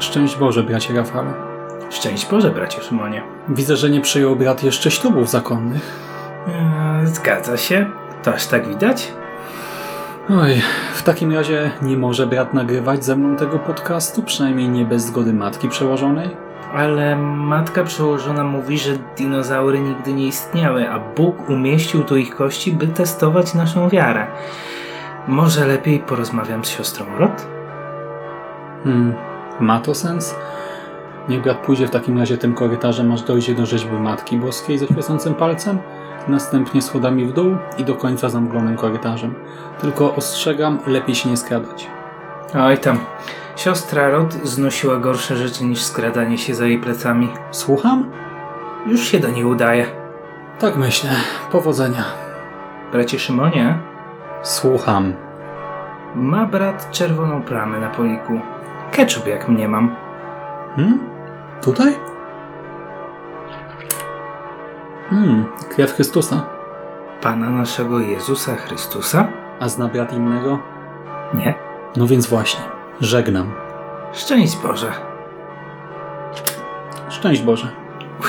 Szczęść Boże, bracie Rafale. Szczęść Boże, bracie Szymonie. Widzę, że nie przyjął brat jeszcze ślubów zakonnych. Eee, Zgadza się. To aż tak widać? Oj, w takim razie nie może brat nagrywać ze mną tego podcastu, przynajmniej nie bez zgody matki przełożonej. Ale matka przełożona mówi, że dinozaury nigdy nie istniały, a Bóg umieścił tu ich kości, by testować naszą wiarę. Może lepiej porozmawiam z siostrą Rod? Hmm, ma to sens? Niech brat pójdzie w takim razie tym korytarzem, aż dojdzie do rzeźby Matki Boskiej ze świecącym palcem, następnie schodami w dół i do końca zamglonym korytarzem. Tylko ostrzegam, lepiej się nie skradać. Oj tam. Siostra Rod znosiła gorsze rzeczy niż skradanie się za jej plecami. Słucham? Już się do niej udaje. Tak myślę. Powodzenia. Bracie Szymonie, Słucham. ma brat czerwoną plamę na poliku. Ketchup jak mnie mam. Hmm? Tutaj? Hmm, krew Chrystusa. Pana naszego Jezusa Chrystusa? A zna brat innego? Nie. No więc właśnie. Żegnam. Szczęść Boże. Szczęść Boże. O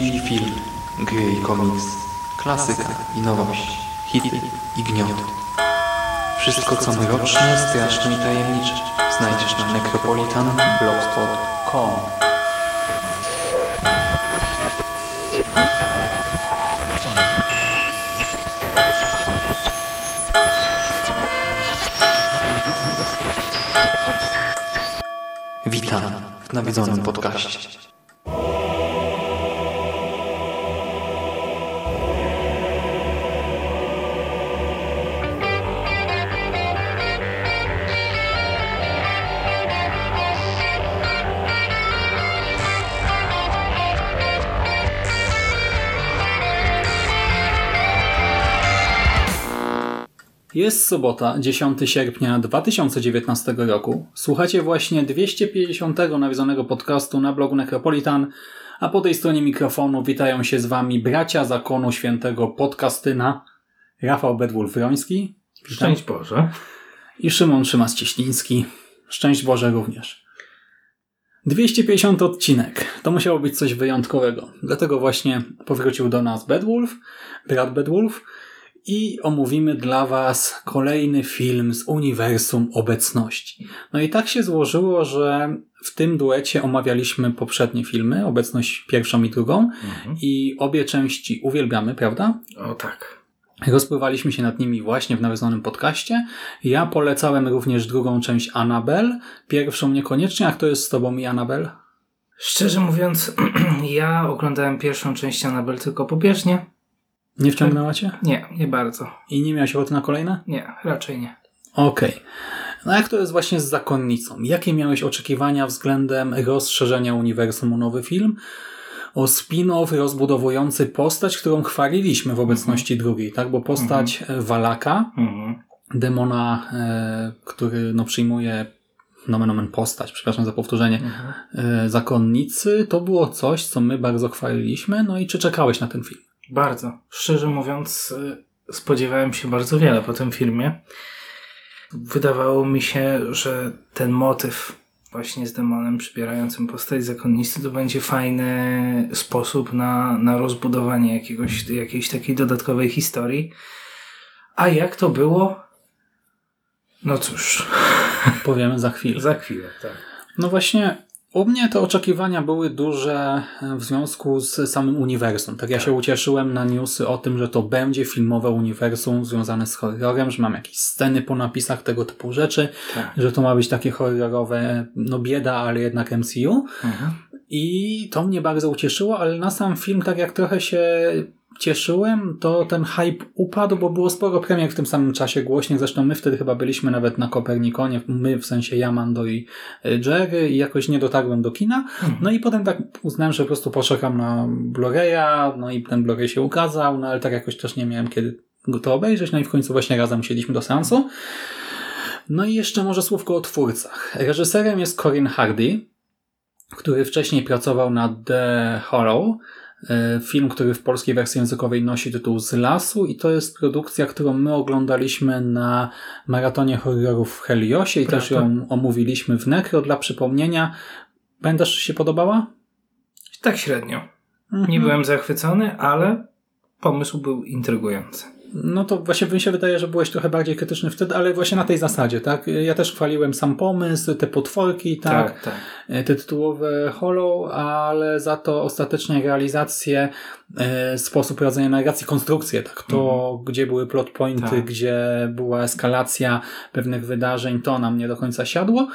Książki i film, gry i komiks, klasyka i nowość, hity i gnioty. Wszystko co mroczne, straszne i tajemnicze znajdziesz na necropolitanblogspot.com Witam w nawiedzonym podcaście. Jest sobota, 10 sierpnia 2019 roku. Słuchacie właśnie 250 nawiedzonego podcastu na blogu Necropolitan, a po tej stronie mikrofonu witają się z wami bracia zakonu świętego podcastyna Rafał Bedwulf-Roński. Szczęść Boże. i Szymon Szymas-Cieśliński. Szczęść Boże również. 250 odcinek. To musiało być coś wyjątkowego. Dlatego właśnie powrócił do nas Bedwulf, brat Bedwulf i omówimy dla Was kolejny film z uniwersum obecności. No i tak się złożyło, że w tym duecie omawialiśmy poprzednie filmy, obecność pierwszą i drugą i obie części uwielbiamy, prawda? O tak. Rozpływaliśmy się nad nimi właśnie w nawiązanym podcaście. Ja polecałem również drugą część Annabel, pierwszą niekoniecznie. A kto jest z Tobą i Annabel? Szczerze mówiąc, ja oglądałem pierwszą część Annabel tylko pobieżnie. Nie wciągnęła Cię? Nie, nie bardzo. I nie miałeś ochoty na kolejne? Nie, raczej nie. Okej. No jak to jest właśnie z zakonnicą? Jakie miałeś oczekiwania względem rozszerzenia uniwersum o nowy film? O spin-off rozbudowujący postać, którą chwaliliśmy w obecności drugiej, tak? Bo postać e, Walaka, Mhm. demona, e, który no, przyjmuje nomen omen postać, przepraszam za powtórzenie, e, zakonnicy, to było coś, co my bardzo chwaliliśmy. No i czy czekałeś na ten film? Bardzo. Szczerze mówiąc, y, spodziewałem się bardzo wiele po tym filmie. Wydawało mi się, że ten motyw właśnie z demonem przybierającym postać zakonnicy to będzie fajny sposób na, na rozbudowanie jakiegoś, jakiejś takiej dodatkowej historii. A jak to było? No cóż, Powiemy za chwilę. za chwilę, tak. No właśnie, u mnie te oczekiwania były duże w związku z samym uniwersum. Tak ja się ucieszyłem na newsy o tym, że to będzie filmowe uniwersum związane z horrorem, że mam jakieś sceny po napisach, tego typu rzeczy, Tak. że to ma być takie horrorowe, no bieda, ale jednak MCU. Mhm. I to mnie bardzo ucieszyło, ale na sam film tak jak trochę się cieszyłem, to ten hype upadł, bo było sporo premier w tym samym czasie głośnych. Zresztą my wtedy chyba byliśmy nawet na Kopernikonie, my w sensie ja, Mando i y, Jerry i jakoś nie dotarłem do kina. No i potem tak uznałem, że po prostu poczekam na Blu-raya, no i ten Blu-ray się ukazał, no ale tak jakoś też nie miałem kiedy go to obejrzeć, no i w końcu właśnie razem siedliśmy do seansu. No i jeszcze może słówko o twórcach. Reżyserem jest Corin Hardy, który wcześniej pracował nad The Hollow, film, który w polskiej wersji językowej nosi tytuł Z lasu i to jest produkcja, którą my oglądaliśmy na maratonie horrorów w Heliosie i Prawda. też ją omówiliśmy w Necro dla przypomnienia. Pamiętasz, czy się podobała? Tak średnio. Mhm. Nie byłem zachwycony, ale pomysł był intrygujący. No to właśnie mi się wydaje, że byłeś trochę bardziej krytyczny wtedy, ale właśnie na tej zasadzie, tak? Ja też chwaliłem sam pomysł, te potworki, tak? Tak, tak. te tytułowe Hollow, ale za to ostatecznie realizację, e, sposób prowadzenia narracji, konstrukcję, tak, to gdzie były plot pointy, Tak. gdzie była eskalacja pewnych wydarzeń, to nam nie do końca siadło,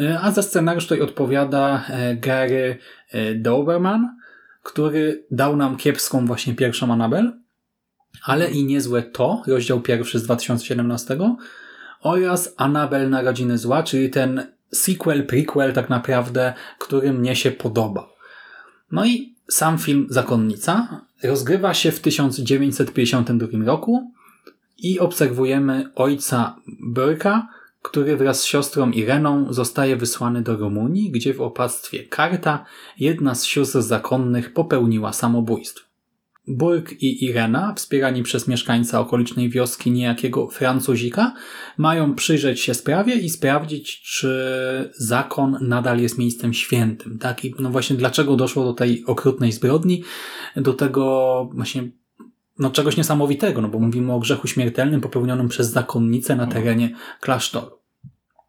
E, a za scenariusz tutaj odpowiada e, Gary e, Doberman, który dał nam kiepską właśnie pierwszą Annabel, ale i niezłe to, rozdział pierwszy z 2017 oraz Annabel Narodziny Zła, czyli ten sequel, prequel tak naprawdę, który mnie się podoba. No i sam film Zakonnica rozgrywa się w 1952 roku i obserwujemy ojca Burka, który wraz z siostrą Ireną zostaje wysłany do Rumunii, gdzie w opactwie Karta jedna z sióstr zakonnych popełniła samobójstwo. Burk i Irena, wspierani przez mieszkańca okolicznej wioski niejakiego Francuzika, mają przyjrzeć się sprawie i sprawdzić, czy zakon nadal jest miejscem świętym. Tak? I no właśnie dlaczego doszło do tej okrutnej zbrodni, do tego właśnie no czegoś niesamowitego, no bo mówimy o grzechu śmiertelnym popełnionym przez zakonnicę na terenie klasztoru.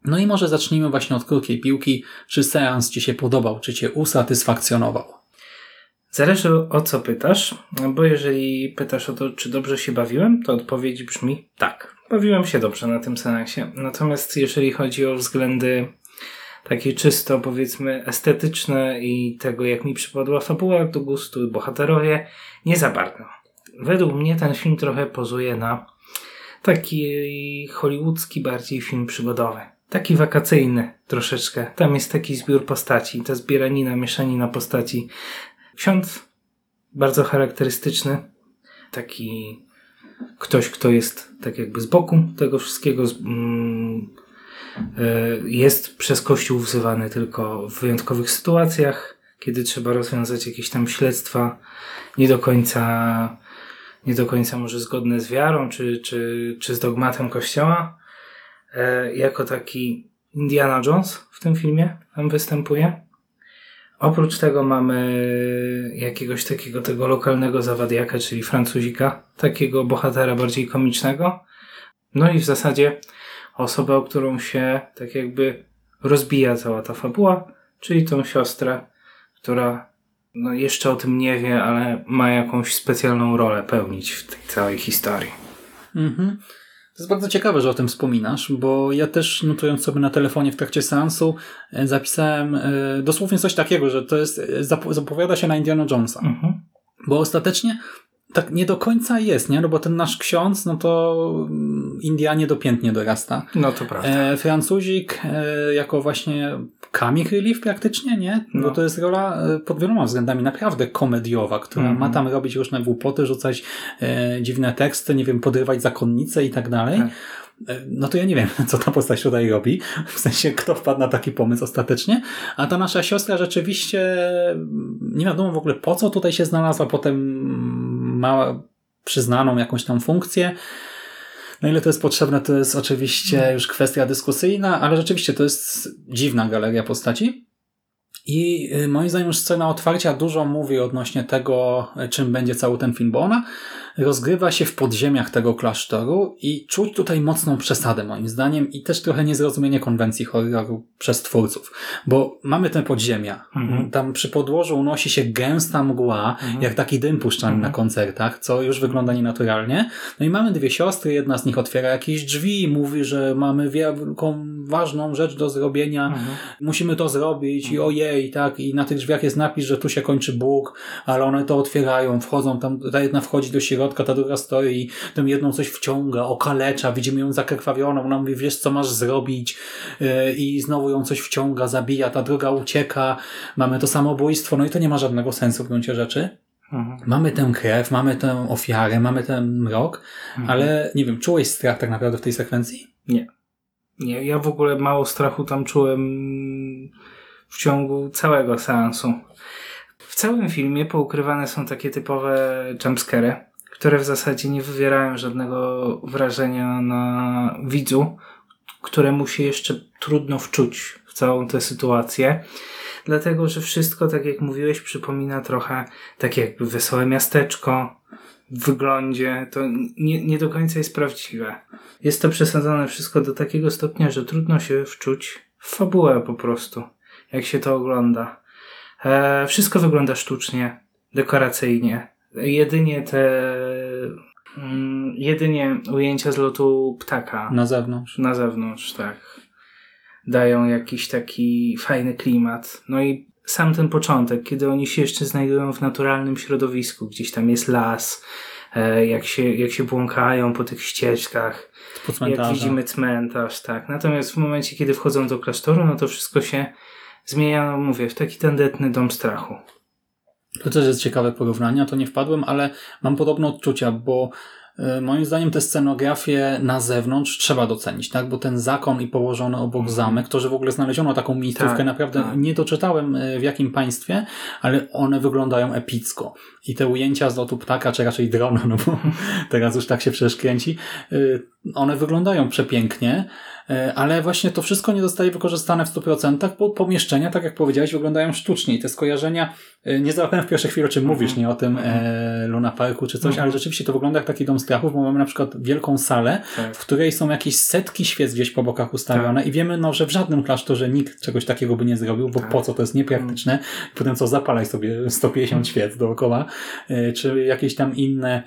No i może zacznijmy właśnie od krótkiej piłki. Czy seans Ci się podobał? Czy Cię usatysfakcjonował? Zależy o co pytasz, bo jeżeli pytasz o to, czy dobrze się bawiłem, to odpowiedź brzmi tak. Bawiłem się dobrze na tym seansie. Natomiast jeżeli chodzi o względy takie czysto, powiedzmy, estetyczne i tego, jak mi przypadła fabuła do gustu i bohaterowie, nie za bardzo. Według mnie ten film trochę pozuje na taki hollywoodzki bardziej film przygodowy. Taki wakacyjny troszeczkę. Tam jest taki zbiór postaci, ta zbieranina, mieszanina postaci. Ksiądz bardzo charakterystyczny. Taki ktoś, kto jest tak jakby z boku tego wszystkiego. mm, e, Jest przez Kościół wzywany tylko w wyjątkowych sytuacjach, kiedy trzeba rozwiązać jakieś tam śledztwa nie do końca, nie do końca może zgodne z wiarą, czy, czy, czy z dogmatem Kościoła. E, Jako taki Indiana Jones w tym filmie tam występuje. Oprócz tego mamy jakiegoś takiego tego lokalnego zawadiaka, czyli Francuzika, takiego bohatera bardziej komicznego. No i w zasadzie osobę, o którą się tak jakby rozbija cała ta fabuła, czyli tą siostrę, która no jeszcze o tym nie wie, ale ma jakąś specjalną rolę pełnić w tej całej historii. Mhm. To jest bardzo ciekawe, że o tym wspominasz, bo ja też notując sobie na telefonie w trakcie seansu e, zapisałem e, dosłownie coś takiego, że to jest, e, zap- zapowiada się na Indiana Jonesa. Mhm. Bo ostatecznie tak nie do końca jest, nie? No bo ten nasz ksiądz, no to mm, Indianie dopiętnie dorasta. No to prawda. E, Francuzik e, jako właśnie comic relief praktycznie, nie? Bo No. to jest rola e, pod wieloma względami naprawdę komediowa, która Mhm. ma tam robić różne głupoty, rzucać e, dziwne teksty, nie wiem, podrywać zakonnice i tak dalej. Tak. E, No to ja nie wiem, co ta postać tutaj robi. W sensie, kto wpadł na taki pomysł ostatecznie. A ta nasza siostra rzeczywiście mm, nie wiadomo w ogóle po co tutaj się znalazła. Potem ma przyznaną jakąś tam funkcję. Na ile to jest potrzebne, to jest oczywiście już kwestia dyskusyjna, ale rzeczywiście to jest dziwna galeria postaci. I y, moim zdaniem już scena otwarcia dużo mówi odnośnie tego, y, czym będzie cały ten film, bo ona rozgrywa się w podziemiach tego klasztoru i czuć tutaj mocną przesadę moim zdaniem i też trochę niezrozumienie konwencji horroru przez twórców, bo mamy te podziemia. Mhm. Tam przy podłożu unosi się gęsta mgła, jak taki dym puszczany na koncertach, co już wygląda nienaturalnie. No i mamy dwie siostry, jedna z nich otwiera jakieś drzwi, mówi, że mamy wielką, ważną rzecz do zrobienia, musimy to zrobić i ojej, tak, i na tych drzwiach jest napis, że tu się kończy Bóg, ale one to otwierają, wchodzą tam, ta jedna wchodzi do środka, ta druga stoi i tą jedną coś wciąga, okalecza, widzimy ją zakrwawioną, ona mówi, wiesz co masz zrobić yy, i znowu ją coś wciąga, zabija, ta druga ucieka, mamy to samobójstwo, no i to nie ma żadnego sensu w gruncie rzeczy. Mhm. Mamy tę krew, mamy tę ofiarę, mamy ten mrok, ale nie wiem, czułeś strach tak naprawdę w tej sekwencji? Nie, ja w ogóle mało strachu tam czułem w ciągu całego seansu. W całym filmie poukrywane są takie typowe jumpscary, które w zasadzie nie wywierają żadnego wrażenia na widzu, któremu się jeszcze trudno wczuć w całą tę sytuację. Dlatego, że wszystko, tak jak mówiłeś, przypomina trochę takie jakby wesołe miasteczko w wyglądzie. To nie, nie do końca jest prawdziwe. Jest to przesadzone wszystko do takiego stopnia, że trudno się wczuć w fabułę po prostu, jak się to ogląda. E, wszystko wygląda sztucznie, dekoracyjnie. Jedynie te mm, jedynie ujęcia z lotu ptaka Na zewnątrz. na zewnątrz, tak. Dają jakiś taki fajny klimat. No i sam ten początek, kiedy oni się jeszcze znajdują w naturalnym środowisku, gdzieś tam jest las, e, jak się, jak się błąkają po tych ścieżkach, Po jak widzimy cmentarz, tak. Natomiast w momencie, kiedy wchodzą do klasztoru, no to wszystko się zmienia, no mówię, w taki tandetny dom strachu. To też jest ciekawe porównanie, to nie wpadłem, ale mam podobne odczucia, bo y, moim zdaniem te scenografie na zewnątrz trzeba docenić, tak? Bo ten zakon i położony obok zamek, to, że w ogóle znaleziono taką miejscówkę, Tak, naprawdę tak. nie doczytałem y, w jakim państwie, ale one wyglądają epicko. I te ujęcia z lotu ptaka, czy raczej drona, no bo teraz już tak się przecież kręci, y, one wyglądają przepięknie, ale właśnie to wszystko nie zostaje wykorzystane w 100%, bo pomieszczenia, tak jak powiedziałeś, wyglądają sztucznie i te skojarzenia, y, nie załapałem w pierwszej chwili, o czym mówisz, nie o tym e, Luna Parku czy coś, ale rzeczywiście to wygląda jak taki dom strachów, bo mamy na przykład wielką salę, Tak. w której są jakieś setki świec gdzieś po bokach ustawione i wiemy, no, że w żadnym klasztorze nikt czegoś takiego by nie zrobił, bo po co, to jest niepraktyczne. Potem co, zapalaj sobie 150 świec dookoła, y, czy jakieś tam inne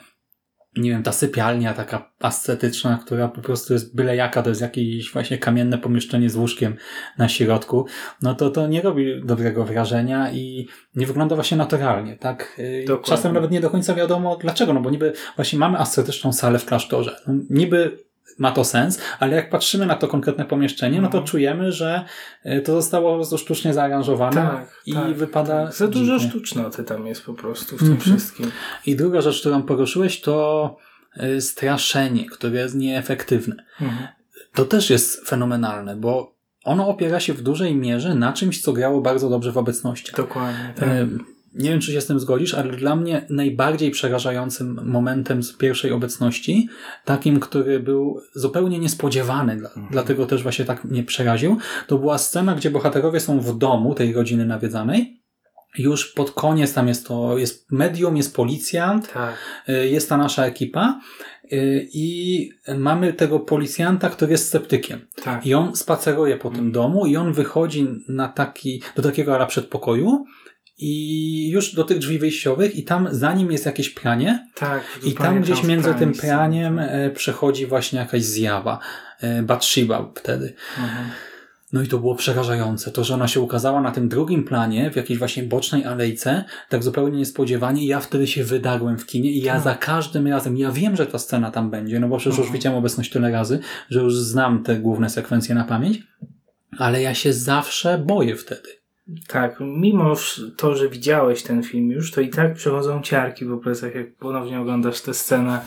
nie wiem, ta sypialnia taka ascetyczna, która po prostu jest byle jaka, to jest jakieś właśnie kamienne pomieszczenie z łóżkiem na środku, no to to nie robi dobrego wrażenia i nie wygląda właśnie naturalnie, tak? Y, Dokładnie. Czasem nawet nie do końca wiadomo dlaczego, no bo niby właśnie mamy ascetyczną salę w klasztorze. No, niby ma to sens, ale jak patrzymy na to konkretne pomieszczenie, no to czujemy, że y, to zostało po prostu sztucznie zaaranżowane Tak, i tak, wypada tak. Za dużo dziwnie. sztucznoty tam jest po prostu w tym Mhm. wszystkim. I druga rzecz, którą poruszyłeś, to y, straszenie, które jest nieefektywne. Mhm. To też jest fenomenalne, bo ono opiera się w dużej mierze na czymś, co grało bardzo dobrze w obecności. Dokładnie. Tak. Nie wiem, czy się z tym zgodzisz, ale dla mnie najbardziej przerażającym momentem z pierwszej obecności, takim, który był zupełnie niespodziewany, dla, dlatego też właśnie tak mnie przeraził, to była scena, gdzie bohaterowie są w domu tej rodziny nawiedzanej. Już pod koniec tam jest to, jest medium, jest policjant, tak. y, jest ta nasza ekipa y, i mamy tego policjanta, który jest sceptykiem. Tak. I on spaceruje po tym domu i on wychodzi na taki, do takiego ala przedpokoju i już do tych drzwi wyjściowych i tam za nim jest jakieś pranie tak i tam gdzieś między tym praniem e, przechodzi właśnie jakaś zjawa. e, Bathsheba wtedy. Mhm. No i to było przerażające. To, że ona się ukazała na tym drugim planie, w jakiejś właśnie bocznej alejce, tak zupełnie niespodziewanie, i ja wtedy się wydarłem w kinie i ja Tak. za każdym razem, ja wiem, że ta scena tam będzie, no bo przecież już Mhm. widziałem obecność tyle razy, że już znam te główne sekwencje na pamięć, ale ja się zawsze boję wtedy. Tak, mimo to, że widziałeś ten film już, to i tak przechodzą ciarki po plecach, jak ponownie oglądasz tę scenę.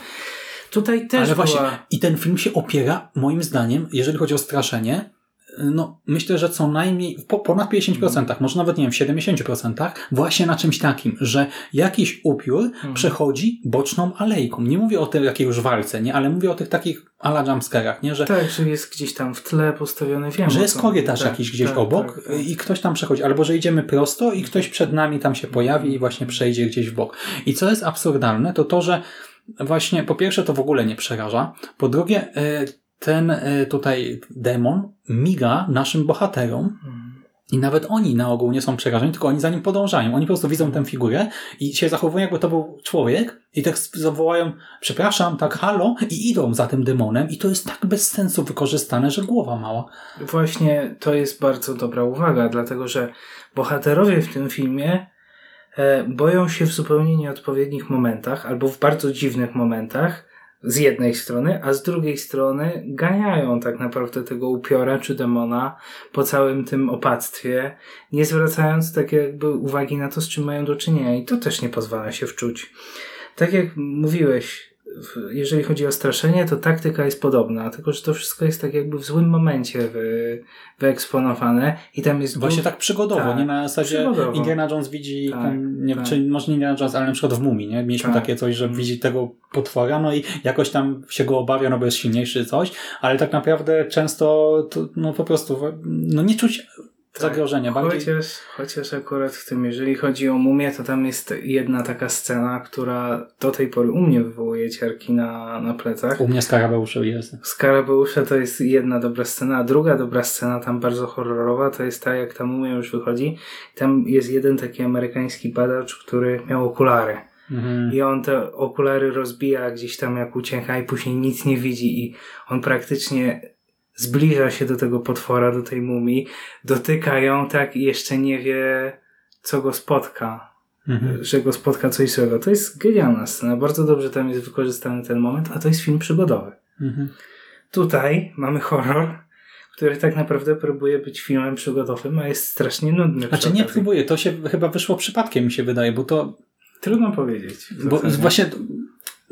Tutaj też Ale była... właśnie, i ten film się opiera, moim zdaniem, jeżeli chodzi o straszenie, no myślę, że co najmniej po, ponad 50%, może nawet nie wiem, 70%, właśnie na czymś takim, że jakiś upiór przechodzi boczną alejką. Nie mówię o tej jakiej już walce, nie, ale mówię o tych takich ala jumpscarach, nie, że, Tak, że jest gdzieś tam w tle postawiony, wiem że jest korytarz mówię. jakiś gdzieś tak, obok tak, tak. i ktoś tam przechodzi, albo że idziemy prosto i ktoś przed nami tam się pojawi i właśnie przejdzie gdzieś w bok. I co jest absurdalne, to to, że właśnie po pierwsze to w ogóle nie przeraża, po drugie e, ten e, tutaj demon miga naszym bohaterom i nawet oni na ogół nie są przerażeni, tylko oni za nim podążają. Oni po prostu widzą tę figurę i się zachowują jakby to był człowiek i tak zawołają przepraszam, tak halo i idą za tym demonem i to jest tak bez sensu wykorzystane, że głowa mała. Właśnie to jest bardzo dobra uwaga, dlatego że bohaterowie w tym filmie e, boją się w zupełnie nieodpowiednich momentach albo w bardzo dziwnych momentach z jednej strony, a z drugiej strony ganiają tak naprawdę tego upiora czy demona po całym tym opactwie, nie zwracając tak jakby uwagi na to, z czym mają do czynienia i to też nie pozwala się wczuć. Tak jak mówiłeś, jeżeli chodzi o straszenie, to taktyka jest podobna, tylko że to wszystko jest tak jakby w złym momencie wy, wyeksponowane i tam jest Właśnie tak przygodowo, Tak, nie na zasadzie przygodowo. Indiana Jones widzi, Tak, tam, nie, tak. czy może nie Indiana Jones, ale na przykład w Mumii, nie? Mieliśmy Tak. takie coś, że Mm. widzi tego potwora, no i jakoś tam się go obawia, no bo jest silniejszy coś, ale tak naprawdę często to, no po prostu no nie czuć zagrożenia. Bardziej... Chociaż, chociaż akurat w tym, jeżeli chodzi o mumię, to tam jest jedna taka scena, która do tej pory u mnie wywołuje ciarki na, na plecach. U mnie Skarabeuszy jest. Skarabeusza to jest jedna dobra scena, a druga dobra scena, tam bardzo horrorowa, to jest ta, jak ta mumia już wychodzi. Tam jest jeden taki amerykański badacz, który miał okulary. Mhm. I on te okulary rozbija gdzieś tam jak ucieka i później nic nie widzi i on praktycznie zbliża się do tego potwora, do tej mumii, dotyka ją tak i jeszcze nie wie, co go spotka, Mhm. że go spotka coś złego. To jest genialna scena, bardzo dobrze tam jest wykorzystany ten moment, a to jest film przygodowy. Mhm. Tutaj mamy horror, który tak naprawdę próbuje być filmem przygodowym, a jest strasznie nudny. Znaczy nie próbuję, to się chyba wyszło przypadkiem mi się wydaje, bo to Trudno powiedzieć. Bo właśnie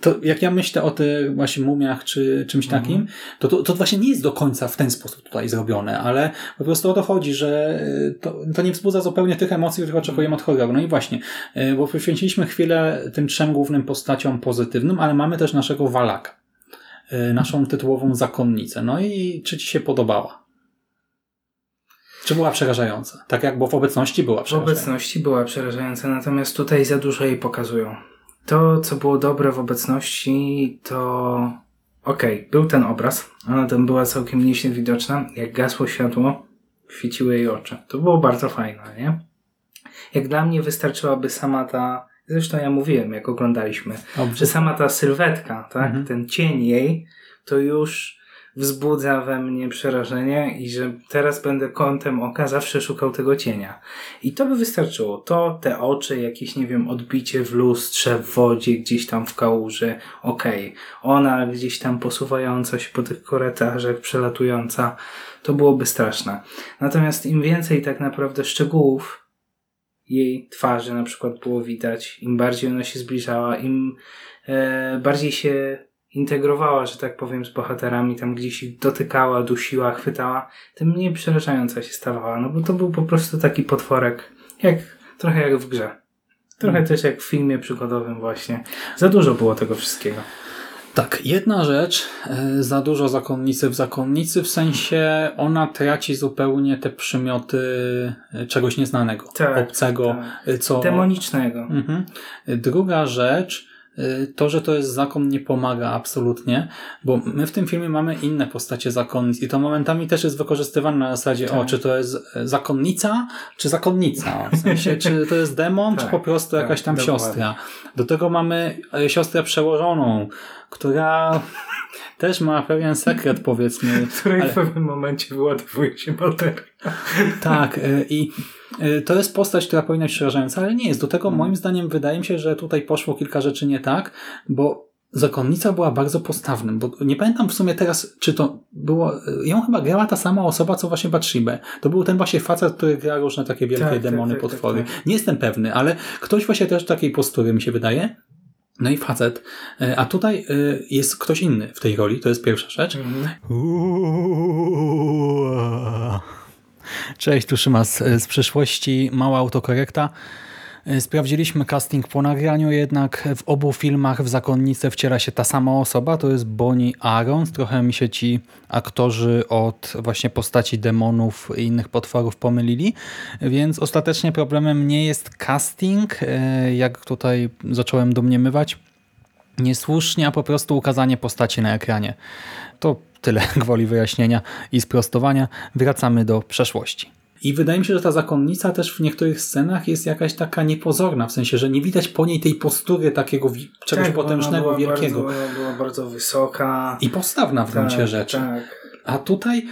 to jak ja myślę o tych właśnie mumiach czy czymś Mhm. takim, to, to to właśnie nie jest do końca w ten sposób tutaj zrobione, ale po prostu o to chodzi, że y, to, to nie wzbudza zupełnie tych emocji, których oczekujemy od horroru. No i właśnie, y, bo poświęciliśmy chwilę tym trzem głównym postaciom pozytywnym, ale mamy też naszego Walaka, y, naszą tytułową zakonnicę. No i czy Ci się podobała? Czy była przerażająca? Tak jak, bo w obecności była W przerażająca. obecności była przerażająca, natomiast tutaj za dużo jej pokazują. To, co było dobre w obecności, to okej, był ten obraz, ona tam była całkiem nieźle widoczna. Jak gasło światło, świeciły jej oczy. To było bardzo fajne, nie? Jak dla mnie wystarczyłaby sama ta, zresztą ja mówiłem, jak oglądaliśmy, że sama ta sylwetka, tak, Mhm. ten cień jej, to już wzbudza we mnie przerażenie i że teraz będę kątem oka zawsze szukał tego cienia. I to by wystarczyło. To, te oczy, jakieś, nie wiem, odbicie w lustrze, w wodzie, gdzieś tam w kałuży, okej. Ona gdzieś tam posuwająca się po tych korytarzach, przelatująca, to byłoby straszne. Natomiast im więcej tak naprawdę szczegółów jej twarzy na przykład było widać, im bardziej ona się zbliżała, im e, bardziej się integrowała, że tak powiem, z bohaterami, tam gdzieś ich dotykała, dusiła, chwytała, tym mniej przerażająca się stawała, no bo to był po prostu taki potworek, jak, trochę jak w grze. Trochę Mm. też jak w filmie przygodowym właśnie. Za dużo było tego wszystkiego. Tak, jedna rzecz, e, za dużo zakonnicy w zakonnicy, w sensie ona traci zupełnie te przymioty e, czegoś nieznanego, Tak, obcego, tak. e, co... Demonicznego. Mhm. Druga rzecz, to, że to jest zakon nie pomaga absolutnie, bo my w tym filmie mamy inne postacie zakonnic i to momentami też jest wykorzystywane na zasadzie, Tak. o, czy to jest e, zakonnica, czy zakonnica, w sensie, czy to jest demon, czy Tak, po prostu tak, jakaś tam dokładnie. siostra. Do tego mamy e, siostrę przełożoną, która też ma pewien sekret, powiedzmy. W której Ale- w pewnym momencie wyładowuje się bateria. Tak, y, i y, to jest postać, która powinna być przerażająca, ale nie jest. Do tego moim zdaniem wydaje mi się, że tutaj poszło kilka rzeczy nie tak, bo zakonnica była bardzo postawnym, bo nie pamiętam w sumie teraz, czy to było, y, ją chyba grała ta sama osoba, co właśnie Bathsheba. To był ten właśnie facet, który gra różne takie wielkie Tak, tak, demony, tak, potwory. tak, Nie jestem pewny, ale ktoś właśnie też takiej postury mi się wydaje. No i facet. Y, A tutaj y, jest ktoś inny w tej roli, to jest pierwsza rzecz. Cześć, tu Szymas z przyszłości, mała autokorekta. Sprawdziliśmy casting po nagraniu, jednak w obu filmach w Zakonnice wciela się ta sama osoba, to jest Bonnie Arons. Trochę mi się ci aktorzy od właśnie postaci demonów i innych potworów pomylili, więc ostatecznie problemem nie jest casting, e, jak tutaj zacząłem domniemywać, niesłusznie, a po prostu ukazanie postaci na ekranie. To tyle gwoli wyjaśnienia i sprostowania. Wracamy do przeszłości. I wydaje mi się, że ta zakonnica też w niektórych scenach jest jakaś taka niepozorna, w sensie, że nie widać po niej tej postury takiego czegoś tak, potężnego, była wielkiego. Bardzo, ona była bardzo wysoka. I postawna w gruncie tak, rzeczy. Tak. A tutaj,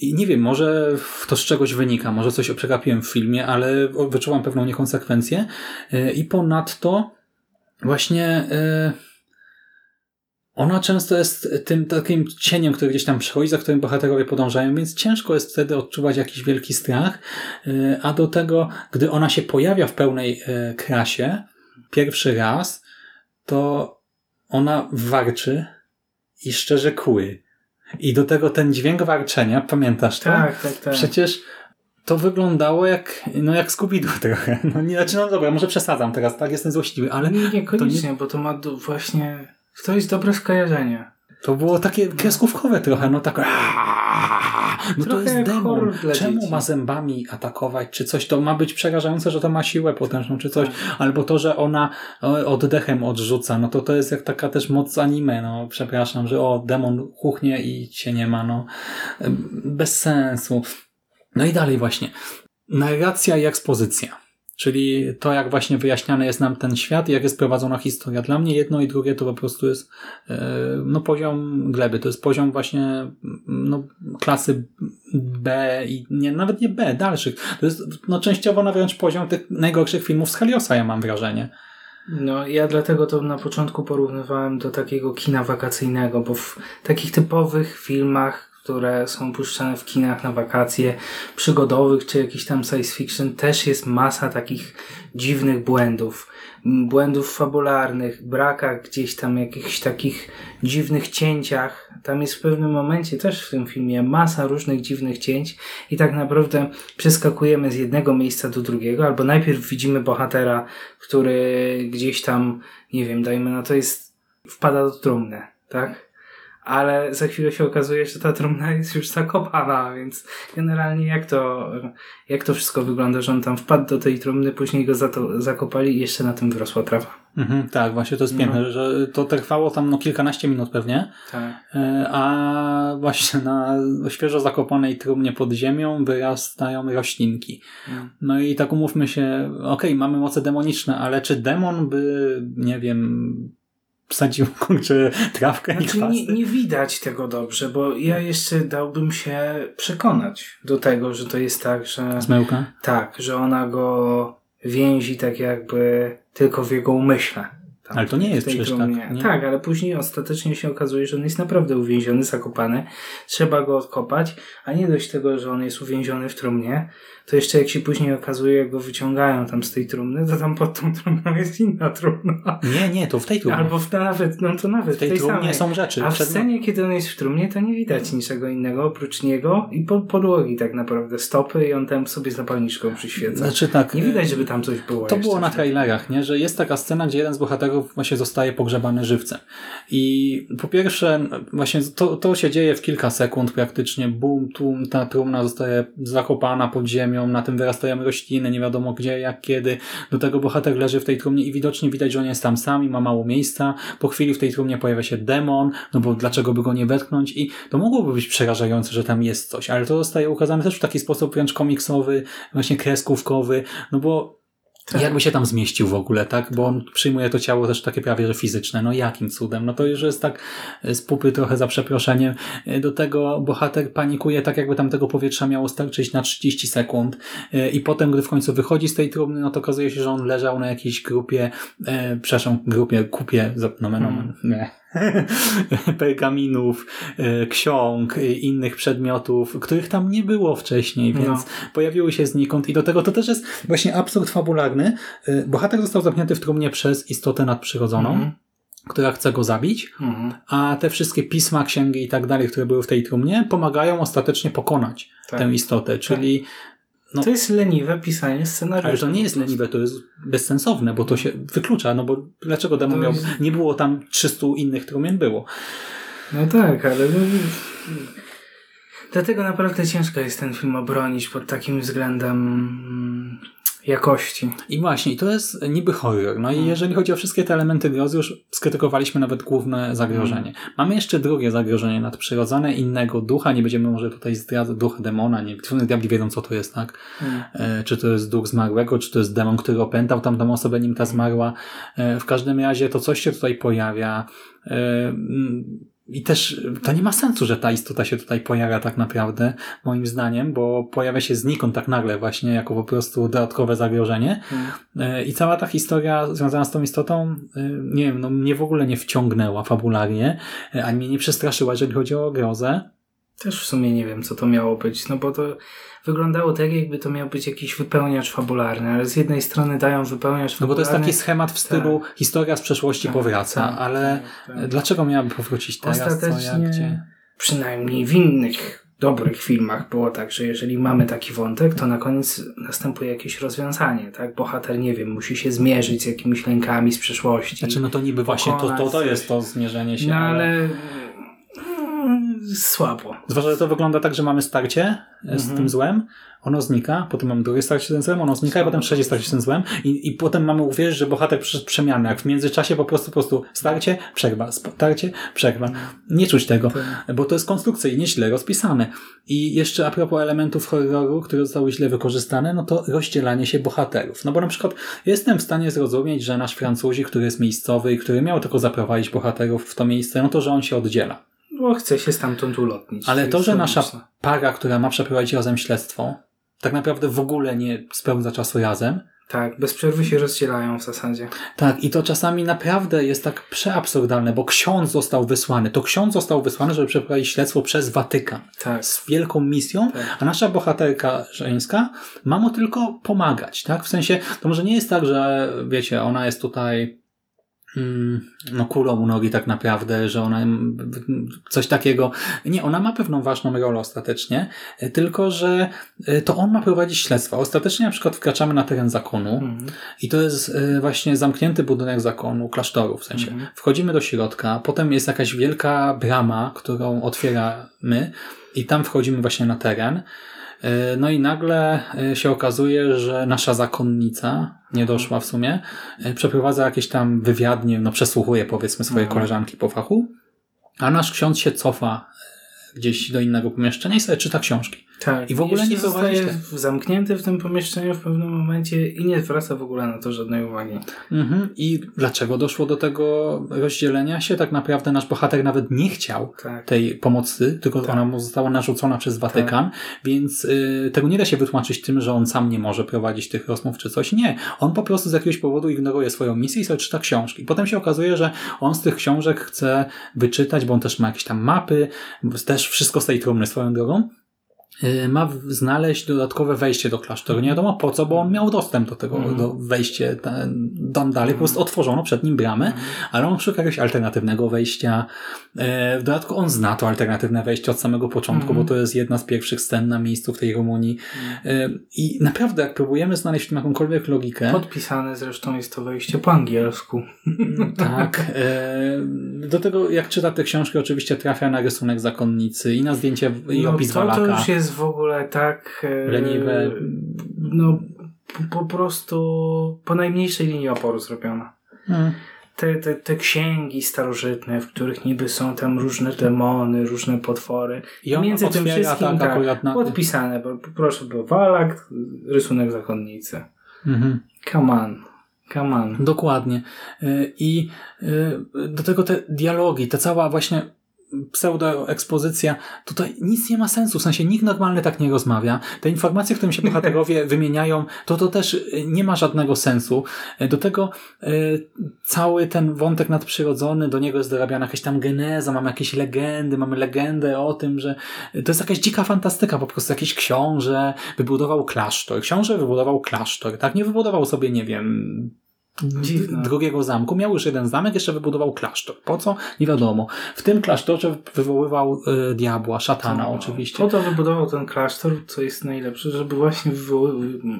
i nie wiem, może to z czegoś wynika, może coś przegapiłem w filmie, ale wyczułam pewną niekonsekwencję. Yy, I ponadto właśnie yy, ona często jest tym takim cieniem, który gdzieś tam przychodzi, za którym bohaterowie podążają, więc ciężko jest wtedy odczuwać jakiś wielki strach. Yy, A do tego, gdy ona się pojawia w pełnej yy, krasie pierwszy raz, to ona warczy i szczerze kły. I do tego ten dźwięk warczenia, pamiętasz to? Tak, tak, tak. Przecież to wyglądało jak, no jak Scooby-Doo trochę. No nie, znaczy, no dobra, może przesadzam teraz, tak, jestem złośliwy, ale Nie, Niekoniecznie, bo to ma właśnie... To jest dobre skojarzenie. to było takie kreskówkowe trochę, no tak no to jest demon. Czemu ma zębami atakować, czy coś? To ma być przerażające, że to ma siłę potężną, czy coś. Tak. Albo to, że ona o, oddechem odrzuca, no to to jest jak taka też moc anime, no przepraszam, że o, demon chuchnie i cię nie ma, no. Bez sensu. No i dalej właśnie. Narracja i ekspozycja. Czyli to, jak właśnie wyjaśniany jest nam ten świat i jak jest prowadzona historia. Dla mnie jedno i drugie to po prostu jest e, no, poziom gleby. To jest poziom właśnie no, klasy B i nie, nawet nie B, dalszych. To jest no, częściowo na wręcz poziom tych najgorszych filmów z Heliosa, ja mam wrażenie. No, ja dlatego to na początku porównywałem do takiego kina wakacyjnego, bo w takich typowych filmach, które są puszczane w kinach na wakacje, przygodowych czy jakiś tam science fiction, też jest masa takich dziwnych błędów. Błędów fabularnych, brakach gdzieś tam jakichś takich dziwnych cięciach. Tam jest w pewnym momencie też w tym filmie masa różnych dziwnych cięć i tak naprawdę przeskakujemy z jednego miejsca do drugiego, albo najpierw widzimy bohatera, który gdzieś tam, nie wiem, dajmy na to jest, wpada do trumny, tak? Ale za chwilę się okazuje, że ta trumna jest już zakopana, więc generalnie jak to, jak to wszystko wygląda, że on tam wpadł do tej trumny, później go za to zakopali i jeszcze na tym wyrosła trawa. Mhm, tak, właśnie to jest piękne, że to trwało tam no, kilkanaście minut pewnie, Tak. e, a właśnie na świeżo zakopanej trumnie pod ziemią wyrastają roślinki. Mm. No i tak umówmy się, okej, mamy moce demoniczne, ale czy demon by, nie wiem, wsadził kurczę trawkę i Znaczy nie, nie widać tego dobrze, bo ja jeszcze dałbym się przekonać do tego, że to jest tak, że Zmyłka? tak, że ona go więzi tak jakby tylko w jego umyśle. Tam, Ale to nie jest przecież tak, nie? Tak, ale później ostatecznie się okazuje, że on jest naprawdę uwięziony, zakopany. Trzeba go odkopać, a nie dość tego, że on jest uwięziony w trumnie, to jeszcze jak się później okazuje, jak go wyciągają tam z tej trumny, to tam pod tą trumną jest inna trumna. Nie, nie, to w tej trumnie. Albo w, nawet, no to nawet w tej, tej trumnie samej. są rzeczy. A w scenie, kiedy on jest w trumnie, to nie widać niczego innego oprócz niego i po, podłogi tak naprawdę, stopy i on tam sobie zapalniczką przyświeca. Znaczy tak. nie widać, żeby tam coś było. To było na trailerach, nie? że jest taka scena, gdzie jeden z bohaterów właśnie zostaje pogrzebany żywcem. I po pierwsze, właśnie to, to się dzieje w kilka sekund praktycznie. Bum, tum, ta trumna zostaje zakopana pod ziemią, na tym wyrastają rośliny, nie wiadomo gdzie, jak, kiedy. Do tego bohater leży w tej trumnie i widocznie widać, że on jest tam sam i ma mało miejsca. Po chwili w tej trumnie pojawia się demon, no bo dlaczego by go nie wetknąć? I to mogłoby być przerażające, że tam jest coś, ale to zostaje ukazane też w taki sposób wręcz komiksowy, właśnie kreskówkowy, no bo Tak. jakby się tam zmieścił w ogóle, tak? Bo on przyjmuje to ciało też takie prawie, że fizyczne. No jakim cudem? No to już jest tak z pupy trochę za przeproszeniem. Do tego bohater panikuje tak, jakby tam tego powietrza miało starczyć na 30 sekund. E, I potem, gdy w końcu wychodzi z tej trumny, no to okazuje się, że on leżał na jakiejś grupie, e, przepraszam, grupie, kupie, za- nomen, omen, nie. pergaminów, e, ksiąg, e, innych przedmiotów, których tam nie było wcześniej, więc No. pojawiły się znikąd i do tego to też jest właśnie absurd fabularny. Y, Bohater został zamknięty w trumnie przez istotę nadprzyrodzoną, Mhm. która chce go zabić, Mhm. a te wszystkie pisma, księgi i tak dalej, które były w tej trumnie, pomagają ostatecznie pokonać Tak. tę istotę, czyli no- To jest leniwe pisanie scenariusza. ale to nie jest leniwe, to jest bezsensowne, bo to się wyklucza, no bo dlaczego demon To miał, jest- nie było tam 300 innych trumien, było. No tak, ale... No, Dlatego naprawdę ciężko jest ten film obronić pod takim względem. Mm, Jakości. I właśnie, i to jest niby horror. No Mm. i jeżeli chodzi o wszystkie te elementy grozy, już skrytykowaliśmy nawet główne zagrożenie. Mm. Mamy jeszcze drugie zagrożenie nadprzyrodzone, innego ducha. Nie będziemy może tutaj zdradzać ducha demona. Nie, diabli wiedzą, co to jest, tak? Mm. E, czy to jest duch zmarłego, czy to jest demon, który opętał tamtą osobę, nim ta zmarła. E, w każdym razie to coś się tutaj pojawia. E, mm, I też to nie ma sensu, że ta istota się tutaj pojawia tak naprawdę, moim zdaniem, bo pojawia się znikąd tak nagle właśnie, jako po prostu dodatkowe zagrożenie. Mm. I cała ta historia związana z tą istotą, e, nie wiem, no mnie w ogóle nie wciągnęła fabularnie, ani mnie nie przestraszyła, jeżeli chodzi o grozę. Też w sumie nie wiem, co to miało być, no bo to wyglądało tak, jakby to miał być jakiś wypełniacz fabularny, ale z jednej strony dają wypełniacz No bo to jest fabularny. taki schemat w stylu historia z przeszłości Tak, powraca, tak, ale tak, tak. dlaczego miałaby powrócić teraz? Co, jak, Ostatecznie, gdzie? przynajmniej w innych dobrych filmach było tak, że jeżeli mamy taki wątek, to na koniec następuje jakieś rozwiązanie, tak? Bohater, nie wiem, musi się zmierzyć z jakimiś lękami z przeszłości. Znaczy, no to niby właśnie to, to, to jest to zmierzenie się. no ale mm, słabo. Zwłaszcza, że to wygląda tak, że mamy starcie e, z Mhm. tym złem, ono znika, potem mamy drugie starcie z tym złem, ono znika i potem trzecie starcie z tym złem i, i potem mamy uwierzyć, że bohater przyszedł przemiany, jak w międzyczasie po prostu, po prostu starcie, przerwa, starcie, przerwa. Nie czuć tego, bo to jest konstrukcyjnie źle rozpisane. I jeszcze a propos elementów horroru, które zostały źle wykorzystane, no to rozdzielanie się bohaterów. No bo na przykład jestem w stanie zrozumieć, że nasz Francuzi, który jest miejscowy i który miał tylko zaprowadzić bohaterów w to miejsce, no to, że on się oddziela. Bo chce się stamtąd ulotnić. Ale to, że nasza para, która ma przeprowadzić razem śledztwo, tak naprawdę w ogóle nie spędza czasu razem. Tak, bez przerwy się rozdzielają w zasadzie. Tak, i to czasami naprawdę jest tak przeabsurdalne, bo ksiądz został wysłany. To ksiądz został wysłany, żeby przeprowadzić śledztwo przez Watykan. Tak. Z wielką misją, Tak. a nasza bohaterka żeńska ma mu tylko pomagać, tak? W sensie, to może nie jest tak, że wiecie, ona jest tutaj no kulą u nogi tak naprawdę, że ona mm, coś takiego, nie, ona ma pewną ważną rolę ostatecznie, e, tylko, że e, to on ma prowadzić śledztwa. Ostatecznie na przykład wkraczamy na teren zakonu Mhm. i to jest e, właśnie zamknięty budynek zakonu, klasztoru w sensie. Mhm. Wchodzimy do środka, potem jest jakaś wielka brama, którą otwieramy i tam wchodzimy właśnie na teren. No i nagle się okazuje, że nasza zakonnica, nie doszła w sumie, e, przeprowadza jakieś tam wywiadnie, no przesłuchuje powiedzmy swoje Mhm. koleżanki po fachu, a nasz ksiądz się cofa e, gdzieś do innego pomieszczenia i sobie czyta książki. Tak. I w ogóle nie zostaje w- zamknięty w tym pomieszczeniu w pewnym momencie i nie zwraca w ogóle na to żadnej uwagi. Mhm. I dlaczego doszło do tego rozdzielenia się? Tak naprawdę nasz bohater nawet nie chciał Tak. tej pomocy, tylko Tak. ona mu została narzucona przez Watykan, więc y, tego nie da się wytłumaczyć tym, że on sam nie może prowadzić tych rozmów czy coś. Nie. On po prostu z jakiegoś powodu ignoruje swoją misję i sobie czyta książki. Potem się okazuje, że on z tych książek chce wyczytać, bo on też ma jakieś tam mapy, też wszystko z tej trumny swoją drogą. Y, Ma znaleźć dodatkowe wejście do klasztoru. Nie wiadomo po co, bo on miał dostęp do tego, Mhm. do wejście tam dalej. Po prostu otworzono przed nim bramę, ale on szuka jakiegoś alternatywnego wejścia. E, W dodatku on zna to alternatywne wejście od samego początku, Mhm. bo to jest jedna z pierwszych scen na miejscu w tej Rumunii. E, I naprawdę, jak próbujemy znaleźć w tym jakąkolwiek logikę, Podpisane zresztą jest to wejście po angielsku. tak. e, Do tego, jak czyta te książki, oczywiście trafia na rysunek zakonnicy i na zdjęcie i No opis to, to Walaka. już jest w ogóle tak... e, Leniwe. No po, prostu po najmniejszej linii oporu zrobiona. Hmm. Te, te, te księgi starożytne, w których niby są tam różne demony, różne potwory. I on Między tym otwiera wszystkim tak tak, na... podpisane, bo proszę, bo Walak, rysunek zakonnicy. Mhm. Come on. Come on. Dokładnie. Y, I y, do tego te dialogi, ta cała właśnie pseudoekspozycja, tutaj nic nie ma sensu, w sensie nikt normalny tak nie rozmawia. Te informacje, którymi się bohaterowie wymieniają, to to też y, nie ma żadnego sensu. Y, Do tego y, cały ten wątek nadprzyrodzony, do niego jest dorabiana jakaś tam geneza, mamy jakieś legendy, mamy legendę o tym, że to jest jakaś dzika fantastyka, po prostu jakiś książę wybudował klasztor. Książę wybudował klasztor, tak? Nie wybudował sobie, nie wiem, Dziwne. drugiego zamku. Miał już jeden zamek, jeszcze wybudował klasztor. Po co? Nie wiadomo. W tym klasztorze wywoływał y, diabła, szatana No, oczywiście. Po to wybudował ten klasztor, co jest najlepsze, żeby właśnie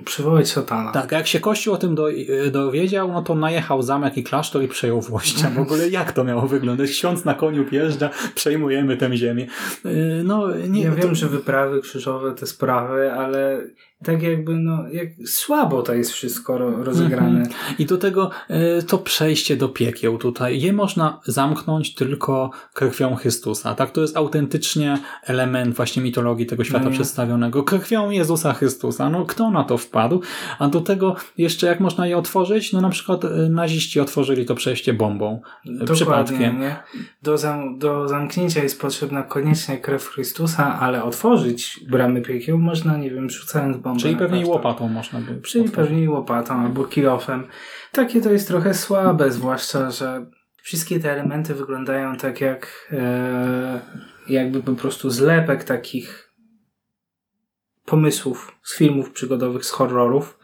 przywołać szatana. Tak, a jak się Kościół o tym do, y, dowiedział, no to najechał zamek i klasztor i przejął włościa. W ogóle jak to miało wyglądać? Ksiądz na koniu wjeżdża, przejmujemy tę ziemię. Y, No, nie, ja to- wiem, że wyprawy krzyżowe, te sprawy, ale tak jakby, no, jak słabo to jest wszystko ro, rozegrane. Mhm. I do tego e, to przejście do piekieł tutaj, je można zamknąć tylko krwią Chrystusa. Tak, to jest autentycznie element właśnie mitologii tego świata No przedstawionego. Krwią Jezusa Chrystusa. No kto na to wpadł? A do tego jeszcze jak można je otworzyć? No na przykład e, naziści otworzyli to przejście bombą. E, Dokładnie, Przypadkiem. nie? Do, zam, do zamknięcia jest potrzebna koniecznie krew Chrystusa, ale otworzyć bramy piekieł można, nie wiem, rzucając bombę. Czyli pewnie łopatą można by Czyli otworzyć. pewnie łopatą albo kilofem. Takie to jest trochę słabe, zwłaszcza, że wszystkie te elementy wyglądają tak jak e, jakby po prostu zlepek takich pomysłów z filmów przygodowych, z horrorów,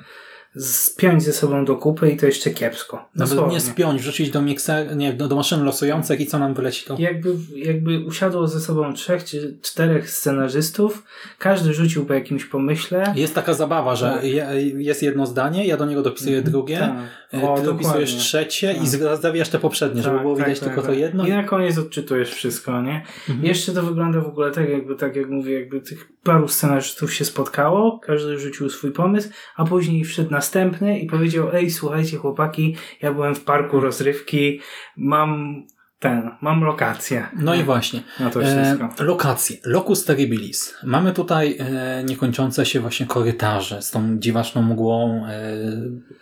spiąć ze sobą do kupy i to jeszcze kiepsko. Nawet Dosłownie. nie spiąć, wrzucić do mikser, nie, do, do maszyny losujących i co nam wyleci to. Jakby, jakby usiadło ze sobą trzech czy czterech scenarzystów, każdy rzucił po jakimś pomyśle. Jest taka zabawa, że Tak. je, jest jedno zdanie, ja do niego dopisuję drugie, Tak. e, O, ty dopisujesz trzecie i Tak. zawijasz te poprzednie, żeby Tak, było tak, widać tak, tylko to jedno. I na koniec odczytujesz wszystko, nie? Mhm. Jeszcze to wygląda w ogóle tak, jakby, tak jak mówię, jakby tych paru scenarzystów się spotkało, każdy rzucił swój pomysł, a później wszedł następny i powiedział, ej, słuchajcie chłopaki, ja byłem w parku rozrywki, mam ten, mam lokację. No i właśnie. No to E, wszystko. lokacje. Locus terribilis. Mamy tutaj e, niekończące się właśnie korytarze z tą dziwaczną mgłą.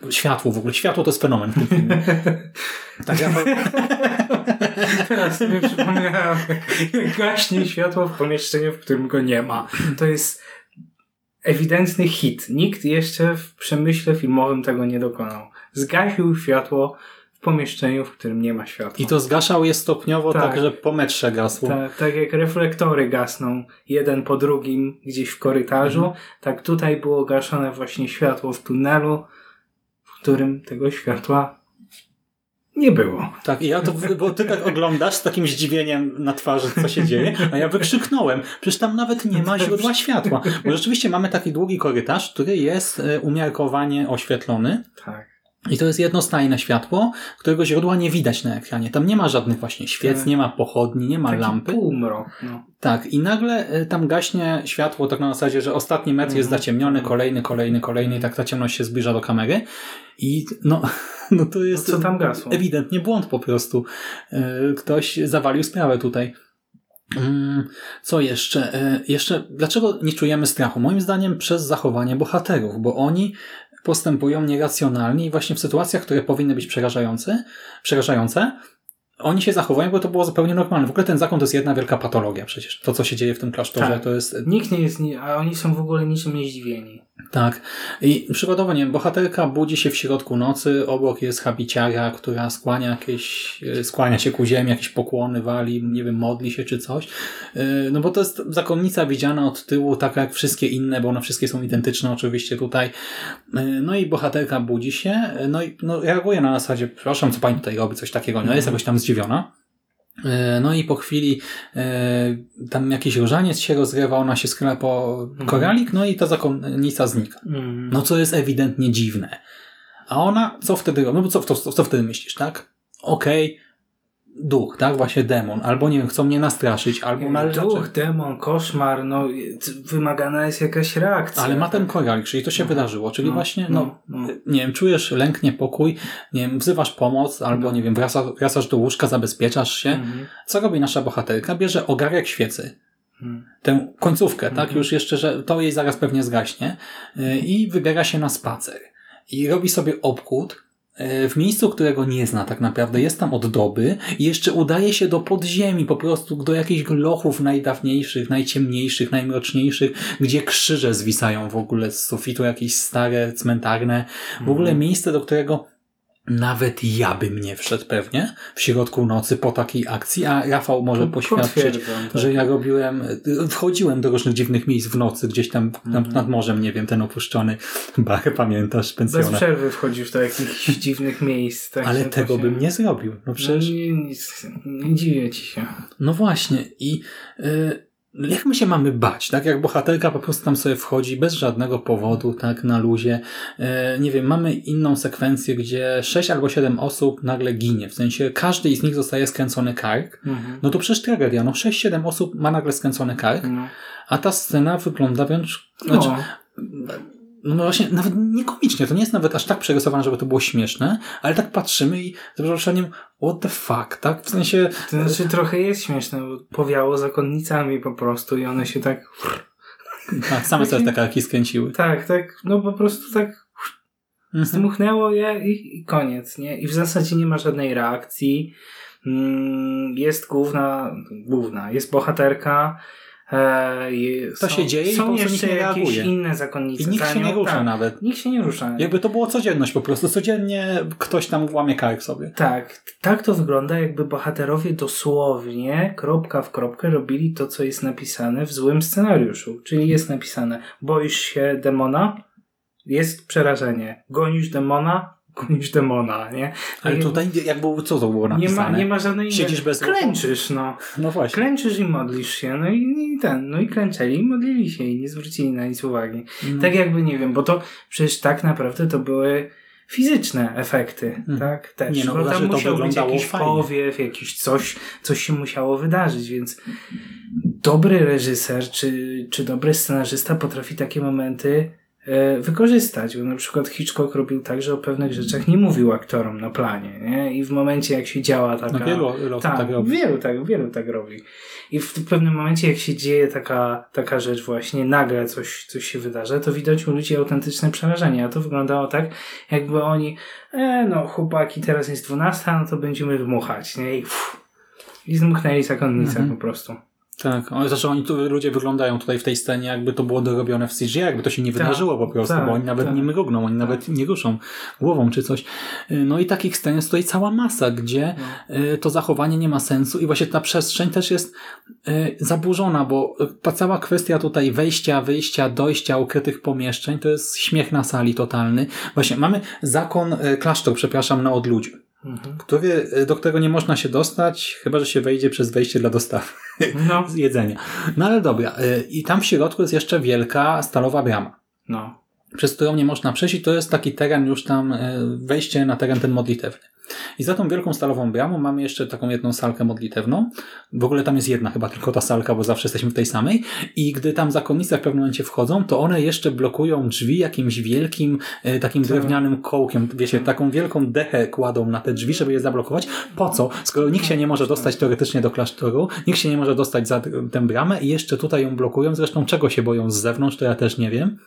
E, światło w ogóle. Światło to jest fenomen tak, ja, Teraz sobie przypomniałem, gaśnie światło w pomieszczeniu, w którym go nie ma. To jest ewidentny hit. Nikt jeszcze w przemyśle filmowym tego nie dokonał. Zgasił światło w pomieszczeniu, w którym nie ma światła. I to zgaszał je stopniowo, tak, Tak. że po metrze gasło. Tak, tak jak reflektory gasną jeden po drugim gdzieś w korytarzu, Mhm. tak tutaj było gaszone właśnie światło w tunelu, w którym tego światła nie było. Tak, i ja to, bo ty tak oglądasz z takim zdziwieniem na twarzy, co się dzieje, a ja wykrzyknąłem, przecież tam nawet nie ma źródła światła. Bo rzeczywiście mamy taki długi korytarz, który jest e, umiarkowanie oświetlony Tak. i to jest jednostajne światło, którego źródła nie widać na ekranie. Tam nie ma żadnych właśnie świec, Tak. nie ma pochodni, nie ma Taki lampy. półmrok. No. Tak, i nagle e, tam gaśnie światło tak na zasadzie, że ostatni metr jest Mhm. zaciemniony, kolejny, kolejny, kolejny i tak ta ciemność się zbliża do kamery. I no, no to jest co tam gasło? ewidentnie błąd po prostu. E, Ktoś zawalił sprawę tutaj. Mm, Co jeszcze? E, Jeszcze, dlaczego nie czujemy strachu? Moim zdaniem przez zachowanie bohaterów, bo oni postępują nieracjonalnie i właśnie w sytuacjach, które powinny być przerażające, przerażające oni się zachowują, bo to było zupełnie normalne. W ogóle ten zakon to jest jedna wielka patologia przecież. To, co się dzieje w tym klasztorze, Tak. to jest Nikt nie jest, nie, a oni są w ogóle niczym nie zdziwieni. Tak. I przykładowo, nie wiem, bohaterka budzi się w środku nocy, obok jest habiciara, która skłania jakieś, e, skłania się ku ziemi, jakieś pokłony wali, nie wiem, modli się czy coś. E, No bo to jest zakonnica widziana od tyłu, taka jak wszystkie inne, bo one wszystkie są identyczne oczywiście tutaj. E, No i bohaterka budzi się, no i no, reaguje na zasadzie, przepraszam, co pani tutaj robi, coś takiego. No jest jakoś tam zdziwiona. E, No i po chwili e, tam jakiś różaniec się rozrywa, ona się skrywa po koralik, no i ta zakonnica znika. Mm. No co jest ewidentnie dziwne. A ona, co wtedy robi? No bo co, co, co wtedy myślisz, tak? Okej, duch, tak? Właśnie demon. Albo nie wiem, chcą mnie nastraszyć, albo należy... Duch, demon, koszmar, no wymagana jest jakaś reakcja. Ale ma ten koralik, czyli to się wydarzyło, czyli No, właśnie, no, no, no. nie wiem, czujesz lęk, niepokój, nie wiem, wzywasz pomoc, albo nie wiem, wracasz, wracasz do łóżka, zabezpieczasz się. Mhm. Co robi nasza bohaterka? Bierze ogarek świecy, Mhm. tę końcówkę, tak? Mhm. Już jeszcze, że to jej zaraz pewnie zgaśnie yy, i wybiera się na spacer. I robi sobie obchód w miejscu, którego nie zna tak naprawdę. Jest tam od doby i jeszcze udaje się do podziemi, po prostu do jakichś lochów najdawniejszych, najciemniejszych, najmroczniejszych, gdzie krzyże zwisają w ogóle z sufitu, jakieś stare, cmentarne. W ogóle Mhm. miejsce, do którego nawet ja bym nie wszedł pewnie w środku nocy po takiej akcji, a Rafał może poświadczyć, tak. że ja robiłem, wchodziłem do różnych dziwnych miejsc w nocy, gdzieś tam Mhm. nad, nad morzem, nie wiem, ten opuszczony bar, pamiętasz, Bez pensjonat. przerwy wchodzisz do jakichś dziwnych miejsc. Tak Ale tego właśnie- bym nie zrobił. No No, przecież, nie, nic, nie dziwię ci się. no właśnie i y, jak my się mamy bać, tak? Jak bohaterka po prostu tam sobie wchodzi bez żadnego powodu, tak, na luzie. Y, nie wiem, mamy inną sekwencję, gdzie sześć albo siedem osób nagle ginie. W sensie każdy z nich zostaje skręcony kark. Mhm. No to przecież tragedia. No 6-7 osób ma nagle skręcony kark, No. a ta scena wygląda wręcz... No. Znaczy, no właśnie, nawet nie komicznie, to nie jest nawet aż tak przerysowane, żeby to było śmieszne, ale tak patrzymy i z przeproszeniem, what the fuck, tak? W sensie... To znaczy trochę jest śmieszne, bo powiało zakonnicami po prostu i one się tak... Tak, same sobie takie karki skręciły. Tak, tak, no po prostu tak Mhm. zdmuchnęło je i, i koniec, nie? I w zasadzie nie ma żadnej reakcji. Mm, Jest główna, główna, jest bohaterka. E, To się dzieje i są nikt jeszcze nie jakieś reaguje. inne zakonnice. I nikt za się nie nią, rusza tak. nawet. Nikt się nie rusza. Jakby to było codzienność po prostu. Codziennie ktoś tam łamie kark sobie. Tak, tak to wygląda, jakby bohaterowie dosłownie, kropka w kropkę, robili to, co jest napisane w złym scenariuszu. Czyli jest napisane: boisz się demona? Jest przerażenie. Gonisz demona? Gonisz demona, nie? Ale Tak tutaj jakby co to było nie napisane? ma, nie ma żadnej. Siedzisz bez? Klęczysz, no. No właśnie. Klęczysz i modlisz się, no i, i ten, no i klęczeli i modlili się i nie zwrócili na nic uwagi. Mm. Tak jakby, nie wiem, bo to przecież tak naprawdę to były fizyczne efekty, tak? Też. Nie no, bo znaczy tam musiał być jakiś fajnie. powiew, jakiś coś, coś się musiało wydarzyć, więc dobry reżyser czy, czy dobry scenarzysta potrafi takie momenty wykorzystać, bo na przykład Hitchcock robił tak, że o pewnych rzeczach nie mówił aktorom na planie, nie? I w momencie jak się działa taka... No wielu, tak, tak robi. wielu tak, wielu tak robi. I w pewnym momencie, jak się dzieje taka, taka rzecz właśnie, nagle coś, coś się wydarza, to widać u ludzi autentyczne przerażenie. A to wyglądało tak, jakby oni, e, no chłopaki, teraz jest 12, no to będziemy dmuchać, nie? I, uff, i zakonnicę Mhm. po prostu. Tak, oni- zresztą oni tu, ludzie wyglądają tutaj w tej scenie, jakby to było dorobione w CGI, jakby to się nie Tak, wydarzyło po prostu, tak, bo oni nawet tak. nie mrugną, oni nawet nie ruszą głową czy coś. Y, No i takich scen jest tutaj cała masa, gdzie No. y, to zachowanie nie ma sensu i właśnie ta przestrzeń też jest y, zaburzona, bo ta cała kwestia tutaj wejścia, wyjścia, dojścia, ukrytych pomieszczeń, to jest śmiech na sali totalny. Właśnie mamy zakon, klasztor, przepraszam, na odludziu. Mhm. Który, y, do którego nie można się dostać, chyba że się wejdzie przez wejście dla dostawy No, z jedzenia. No ale dobra. y, I tam w środku jest jeszcze wielka stalowa brama, no. Przez którą nie można przejść i to jest taki teren już tam, y, wejście na teren ten modlitewny. I za tą wielką stalową bramą mamy jeszcze taką jedną salkę modlitewną. W ogóle tam jest jedna chyba tylko ta salka, bo zawsze jesteśmy w tej samej. I gdy tam zakonnice w pewnym momencie wchodzą, to one jeszcze blokują drzwi jakimś wielkim, y, takim drewnianym kołkiem. Wiecie, taką wielką dechę kładą na te drzwi, żeby je zablokować. Po co? Skoro nikt się nie może dostać teoretycznie do klasztoru, nikt się nie może dostać za tę bramę i jeszcze tutaj ją blokują. Zresztą czego się boją z zewnątrz, to ja też nie wiem.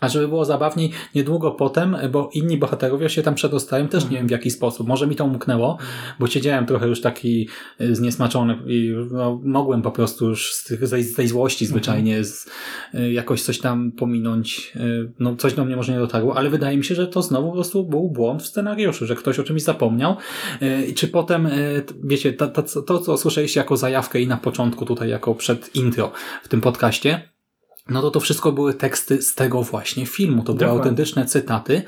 A żeby było zabawniej, niedługo potem, bo inni bohaterowie się tam przedostają, też nie wiem w jaki sposób. Może mi to umknęło, bo siedziałem trochę już taki y, zniesmaczony i no, mogłem po prostu już z, tych, z tej- złości zwyczajnie z, y, jakoś coś tam pominąć. y, No, coś do mnie może nie dotarło, ale wydaje mi się, że to znowu po prostu był błąd w scenariuszu, że ktoś o czymś zapomniał. I czy potem, wiecie, ta, ta, to, co słyszeliście jako zajawkę i na początku tutaj, jako przed intro w tym podcaście, no to to wszystko były teksty z tego właśnie filmu. To były Dokładnie. autentyczne cytaty,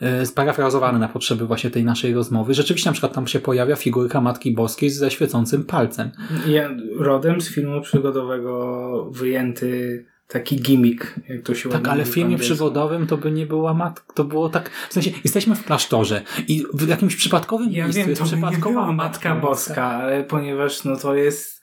e, sparafrazowane na potrzeby właśnie tej naszej rozmowy. Rzeczywiście na przykład tam się pojawia figurka Matki Boskiej ze świecącym palcem. Ja, rodem z filmu przygodowego wyjęty taki gimmick, jak to się Tak, ale w filmie przygodowym to by nie była matka. To było tak, w sensie jesteśmy w klasztorze i w jakimś przypadkowym Ja miejscu wiem, jest to by nie była Matka Boska, ale ponieważ no to jest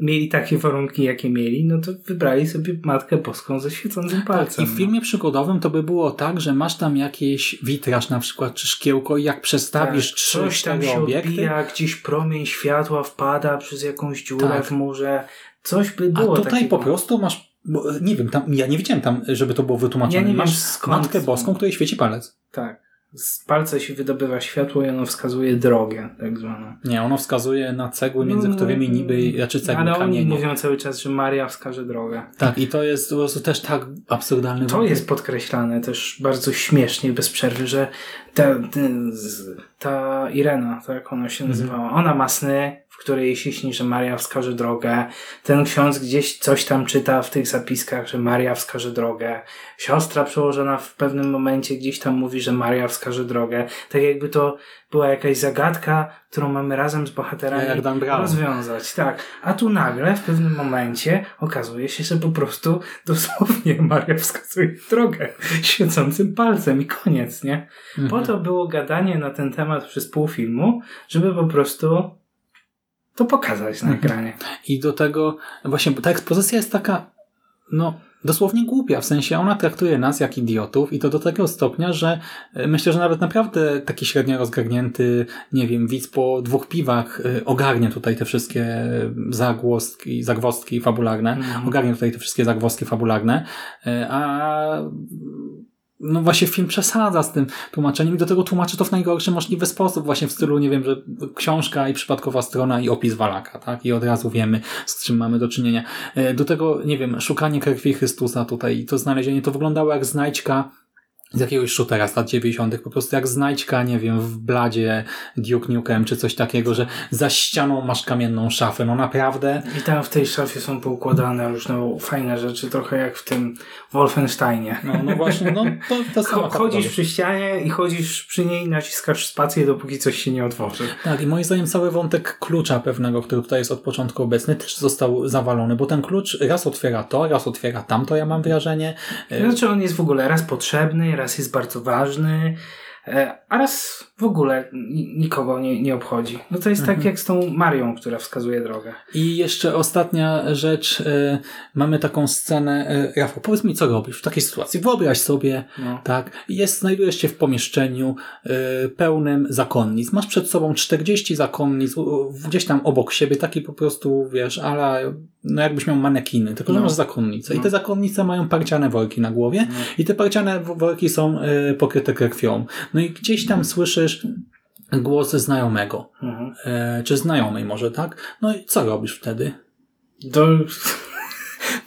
mieli takie warunki, jakie mieli, no to wybrali sobie Matkę Boską ze świecącym palcem. Tak, I w filmie przygodowym to by było tak, że masz tam jakiś witraż na przykład, czy szkiełko i jak przestawisz Tak, trzy, coś tam się obiekty, odbija, gdzieś promień światła wpada przez jakąś dziurę Tak. w murze. Coś by A było tutaj takiego. po prostu masz, bo, e, nie wiem, tam, ja nie widziałem tam, żeby to było wytłumaczone. Ja nie masz skąd Matkę. Boską, której świeci palec. Tak. Z palca się wydobywa światło i ono wskazuje drogę, tak zwaną. Nie, ono wskazuje na cegły, między No, którymi niby, znaczy cegły, Ale oni kamienie. mówią cały czas, że Maria wskaże drogę. Tak, i to jest po prostu też tak absurdalny To wątek. jest podkreślane też bardzo śmiesznie, bez przerwy, że ta, ta Irena, tak ona się nazywała, ona ma sny, w której się śni, że Maria wskaże drogę. Ten ksiądz gdzieś coś tam czyta w tych zapiskach, że Maria wskaże drogę. Siostra przełożona w pewnym momencie gdzieś tam mówi, że Maria wskaże drogę. Tak jakby to była jakaś zagadka, którą mamy razem z bohaterami rozwiązać. Tak. A tu nagle w pewnym momencie okazuje się, że po prostu dosłownie Maria wskazuje drogę świecącym palcem i koniec, nie? Mhm. Po to było gadanie na ten temat przez pół filmu, żeby po prostu to pokazać na Mhm. ekranie. I do tego właśnie, bo ta ekspozycja jest taka, no, dosłownie głupia, w sensie ona traktuje nas jak idiotów i to do tego stopnia, że e, myślę, że nawet naprawdę taki średnio rozgarnięty, nie wiem, widz po dwóch piwach e, ogarnie tutaj te wszystkie zagłoski, zagwozdki fabularne, Mhm. ogarnie tutaj te wszystkie zagwozdki fabularne, e, a no właśnie film przesadza z tym tłumaczeniem i do tego tłumaczy to w najgorszy możliwy sposób, właśnie w stylu, nie wiem, że książka i przypadkowa strona i opis Walaka, tak? I od razu wiemy, z czym mamy do czynienia. E, Do tego, nie wiem, szukanie krwi Chrystusa tutaj i to znalezienie, to wyglądało jak znajdźka z jakiegoś shootera z lat 90. po prostu jak znajdźka, nie wiem, w bladzie Duke Nukem czy coś takiego, że za ścianą masz kamienną szafę. No naprawdę I tam w tej szafie są poukładane różne fajne rzeczy, trochę jak w tym Wolfensteinie. No, no właśnie, no to, to sama chodzisz przy ścianie i chodzisz przy niej, naciskasz spację, dopóki coś się nie otworzy. Tak, i moim zdaniem cały wątek klucza pewnego, który tutaj jest od początku obecny, też został zawalony, bo ten klucz raz otwiera to, raz otwiera tamto, ja mam wrażenie. Znaczy on jest w ogóle raz potrzebny, raz jest bardzo ważny, e, a raz w ogóle ni- nikogo nie, nie obchodzi. No to jest Mhm. tak jak z tą Marią, która wskazuje drogę. I jeszcze ostatnia rzecz, e, mamy taką scenę, e, Rafał, powiedz mi, co robisz w takiej sytuacji? Wyobraź sobie, No. tak, jest, znajdujesz się w pomieszczeniu e, pełnym zakonnic, masz przed sobą 40 zakonnic, gdzieś tam obok siebie, taki po prostu, wiesz, ale no jakbyś miał manekiny, tylko że No. masz zakonnice. I No. te zakonnice mają parciane worki na głowie i te parciane worki są pokryte krwią. No i gdzieś tam słyszysz głos znajomego, Mhm. e, czy znajomej może, tak? No i co robisz wtedy?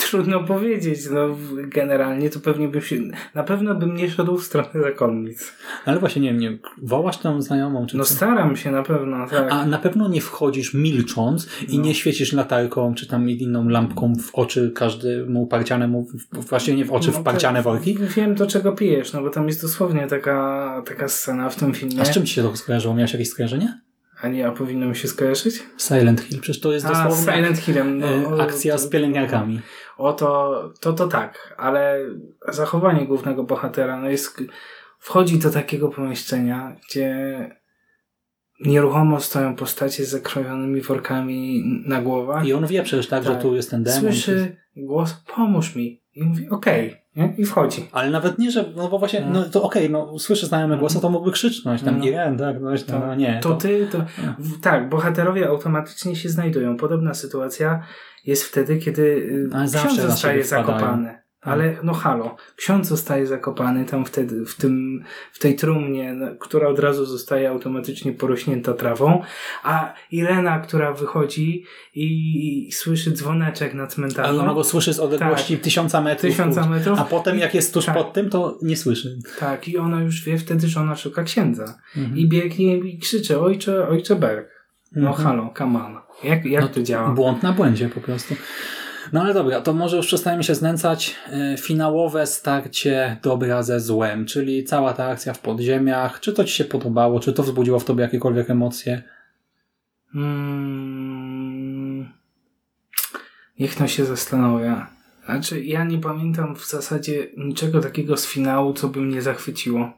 Trudno powiedzieć. No, generalnie to pewnie bym się. Na pewno bym nie szedł w stronę zakonnic. Ale właśnie, nie wiem, nie, wołasz tą znajomą, czy No co? staram się na pewno, tak. A na pewno nie wchodzisz milcząc i No. nie świecisz latarką, czy tam inną lampką w oczy każdemu parcianemu, w- właściwie nie w oczy, No w parciane to- worki. Wiem do czego pijesz, no bo tam jest dosłownie taka, taka scena w tym filmie. A z czym ci się to skojarzyło? Miałeś jakieś skojarzenie? A nie, a powinno mi się skojarzyć? Silent Hill, przecież to jest A, dosłownie Silent Hillem. No, e, akcja z pielęgniarkami. O to, to, to tak, ale zachowanie głównego bohatera, no jest, wchodzi do takiego pomieszczenia, gdzie nieruchomo stoją postacie z zakrwawionymi workami na głowach. I on wie przecież tak, że Tak. tu jest ten demon. Słyszy głos, pomóż mi. I mówi, okej, nie? I wchodzi. Ale nawet nie, że, no bo właśnie, No. to okej, no słyszę znajomy głos, a to mógłby krzycznąć tam, No. Irene, tak, no, no, no nie. To ty, to, w, tak, bohaterowie automatycznie się znajdują. Podobna sytuacja jest wtedy, kiedy y, Ale ksiądz zostaje zakopany. Ale no halo, ksiądz zostaje zakopany tam wtedy, w, tym, w tej trumnie, która od razu zostaje automatycznie porośnięta trawą, a Irena, która wychodzi i, i słyszy dzwoneczek na cmentarzu, Ale ona go słyszy z odległości tysiąca metrów. Tak. tysiąca metrów, A potem jak jest tuż Tak. pod tym, to nie słyszy. tak, i ona już wie wtedy, że ona szuka księdza. Mhm. I biegnie i krzyczy, ojcze, ojcze Berg. No Mhm. halo, come on. Jak, jak No, to działa? Błąd na błędzie po prostu. No ale dobra, to może już przestajemy się znęcać. E, Finałowe starcie dobra ze złem, czyli cała ta akcja w podziemiach. Czy to Ci się podobało? Czy to wzbudziło w Tobie jakiekolwiek emocje? Mm, niech to się zastanawia. Znaczy, ja nie pamiętam w zasadzie niczego takiego z finału, co by mnie zachwyciło.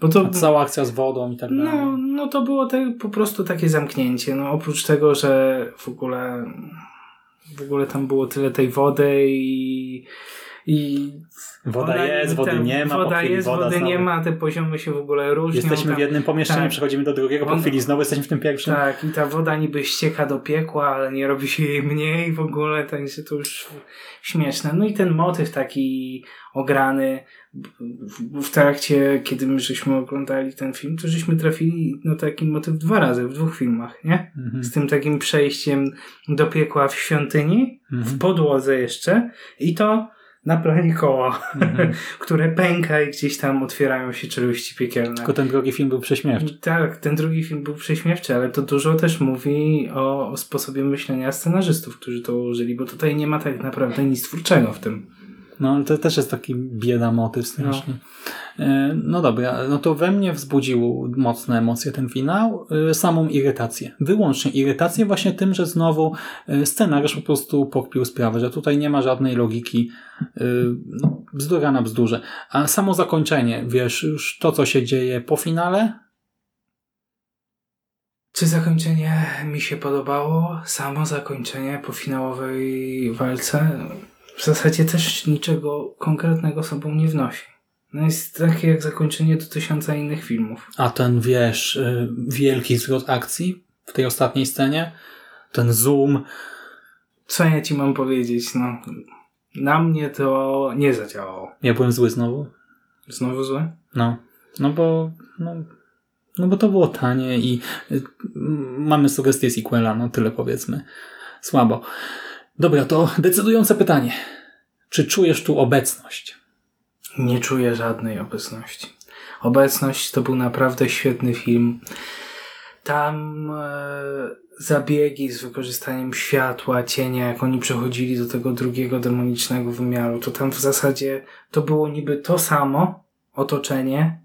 Bo to, A cała akcja z wodą i tak dalej. no, no to było te, po prostu takie zamknięcie. No, oprócz tego, że w ogóle w ogóle tam było tyle tej wody i, i Woda ona- jest, wody nie ma. Woda jest, woda wody nie znowu. ma, te poziomy się w ogóle różnią. Jesteśmy tam, w jednym pomieszczeniu, tak. przechodzimy do drugiego, po chwili znowu jesteśmy w tym pierwszym. Tak, i ta woda niby ścieka do piekła, ale nie robi się jej mniej w ogóle, także to już śmieszne. No i ten motyw taki ograny w, w trakcie, kiedy my żeśmy oglądali ten film, to żeśmy trafili na taki motyw dwa razy, w dwóch filmach, nie? Mhm. Z tym takim przejściem do piekła w świątyni, w Mhm. podłodze jeszcze i to na planie koła, Mhm. które pęka i gdzieś tam otwierają się czeluści piekielne. Tylko ten drugi film był prześmiewczy. Tak, ten drugi film był prześmiewczy, ale to dużo też mówi o, o sposobie myślenia scenarzystów, którzy to użyli, bo tutaj nie ma tak naprawdę nic twórczego w tym. No ale to też jest taki bieda motyw strasznie. E, No dobra, no to we mnie wzbudził mocne emocje ten finał, e, samą irytację. Wyłącznie irytację właśnie tym, że znowu e, scenariusz po prostu pokpił sprawę, że tutaj nie ma żadnej logiki, no, bzdura na bzdurze. A samo zakończenie, wiesz, już to co się dzieje po finale, Czy zakończenie mi się podobało? Samo zakończenie po finałowej walce? W zasadzie też niczego konkretnego sobą nie wnosi. No jest takie jak zakończenie do tysiąca innych filmów. A ten, wiesz, y, wielki zwrot akcji w tej ostatniej scenie, ten zoom, Co ja ci mam powiedzieć? No, na mnie to nie zadziałało. ja byłem zły znowu. Znowu złe? No, no bo, no, no bo to było tanie i y, mamy sugestie sequela, no tyle powiedzmy. Słabo. Dobra, to decydujące pytanie. Czy czujesz tu obecność? Nie czuję żadnej obecności. Obecność to był naprawdę świetny film. Tam e, zabiegi z wykorzystaniem światła, cienia, jak oni przechodzili do tego drugiego demonicznego wymiaru, to tam w zasadzie to było niby to samo otoczenie,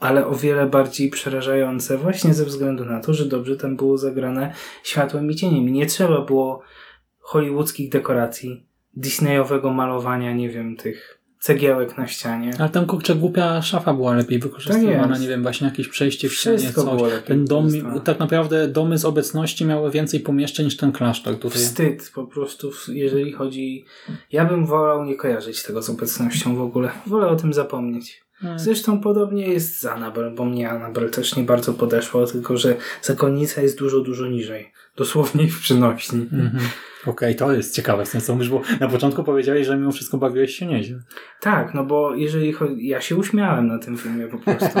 ale o wiele bardziej przerażające, właśnie ze względu na to, że dobrze tam było zagrane światłem i cieniem. Nie trzeba było hollywoodzkich dekoracji, disneyowego malowania, nie wiem, tych cegiełek na ścianie. Ale tam kurczę głupia szafa była lepiej wykorzystywana, jest. nie wiem, właśnie jakieś przejście w ścianie, Wszystko coś. było lepiej Ten dom, tak naprawdę domy z obecności miały więcej pomieszczeń niż ten klasztor tutaj. Wstyd po prostu, jeżeli chodzi. Ja bym wolał nie kojarzyć tego z obecnością w ogóle. Wolę o tym zapomnieć. Hmm. Zresztą podobnie jest z Annabel, bo mnie Annabel też nie bardzo podeszła, tylko że zakonnica jest dużo, dużo niżej. Dosłownie w przynośni. Mhm. Okej, to jest ciekawe w mówisz, bo na początku powiedziałeś, że mimo wszystko bawiłeś się nieźle. Tak, no bo jeżeli chodzi. Ja się uśmiałem na tym filmie po prostu.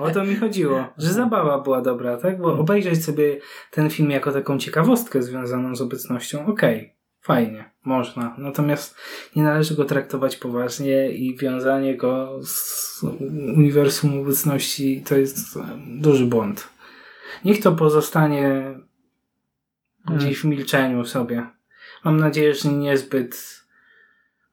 O to mi chodziło, że zabawa była dobra, tak? Bo obejrzeć sobie ten film jako taką ciekawostkę związaną z obecnością, okej, fajnie, można. Natomiast nie należy go traktować poważnie i wiązanie go z uniwersum obecności to jest duży błąd. Niech to pozostanie gdzieś w milczeniu sobie. Mam nadzieję, że niezbyt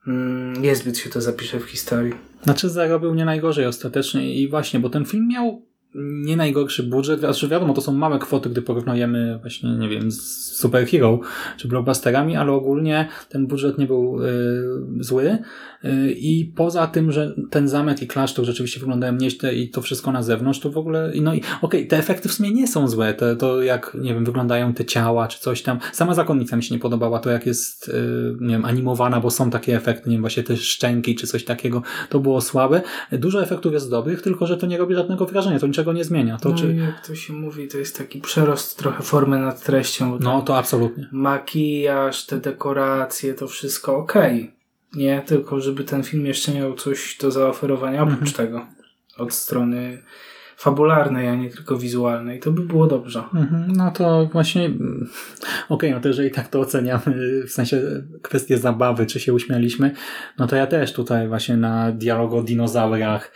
mm, niezbyt się to zapisze w historii. Znaczy zarobił nie najgorzej ostatecznie i właśnie, bo ten film miał nie najgorszy budżet, znaczy wiadomo, to są małe kwoty, gdy porównujemy właśnie, nie wiem, z Superhero czy blockbusterami, ale ogólnie ten budżet nie był y, zły. Y, i poza tym, że ten zamek i klasztor rzeczywiście wyglądają nieźle i to wszystko na zewnątrz, to w ogóle, no i okej, te efekty w sumie nie są złe, te, to jak, nie wiem, wyglądają te ciała czy coś tam, sama zakonnica mi się nie podobała, to jak jest, y, nie wiem, animowana, bo są takie efekty, nie wiem, właśnie te szczęki czy coś takiego, to było słabe. Dużo efektów jest dobrych, tylko że to nie robi żadnego wrażenia, to niczego nie zmienia. To, no czy... jak to się mówi, to jest taki przerost trochę formy nad treścią. No to absolutnie. Makijaż, te dekoracje, to wszystko okej. Nie, tylko żeby ten film jeszcze miał coś do zaoferowania oprócz Mhm. tego. Od strony fabularnej, a nie tylko wizualnej. To by było dobrze. Mhm, No to właśnie, mm, okej, no to jeżeli tak to oceniamy, w sensie kwestię zabawy, czy się uśmialiśmy, no to ja też tutaj właśnie na dialog o dinozaurach,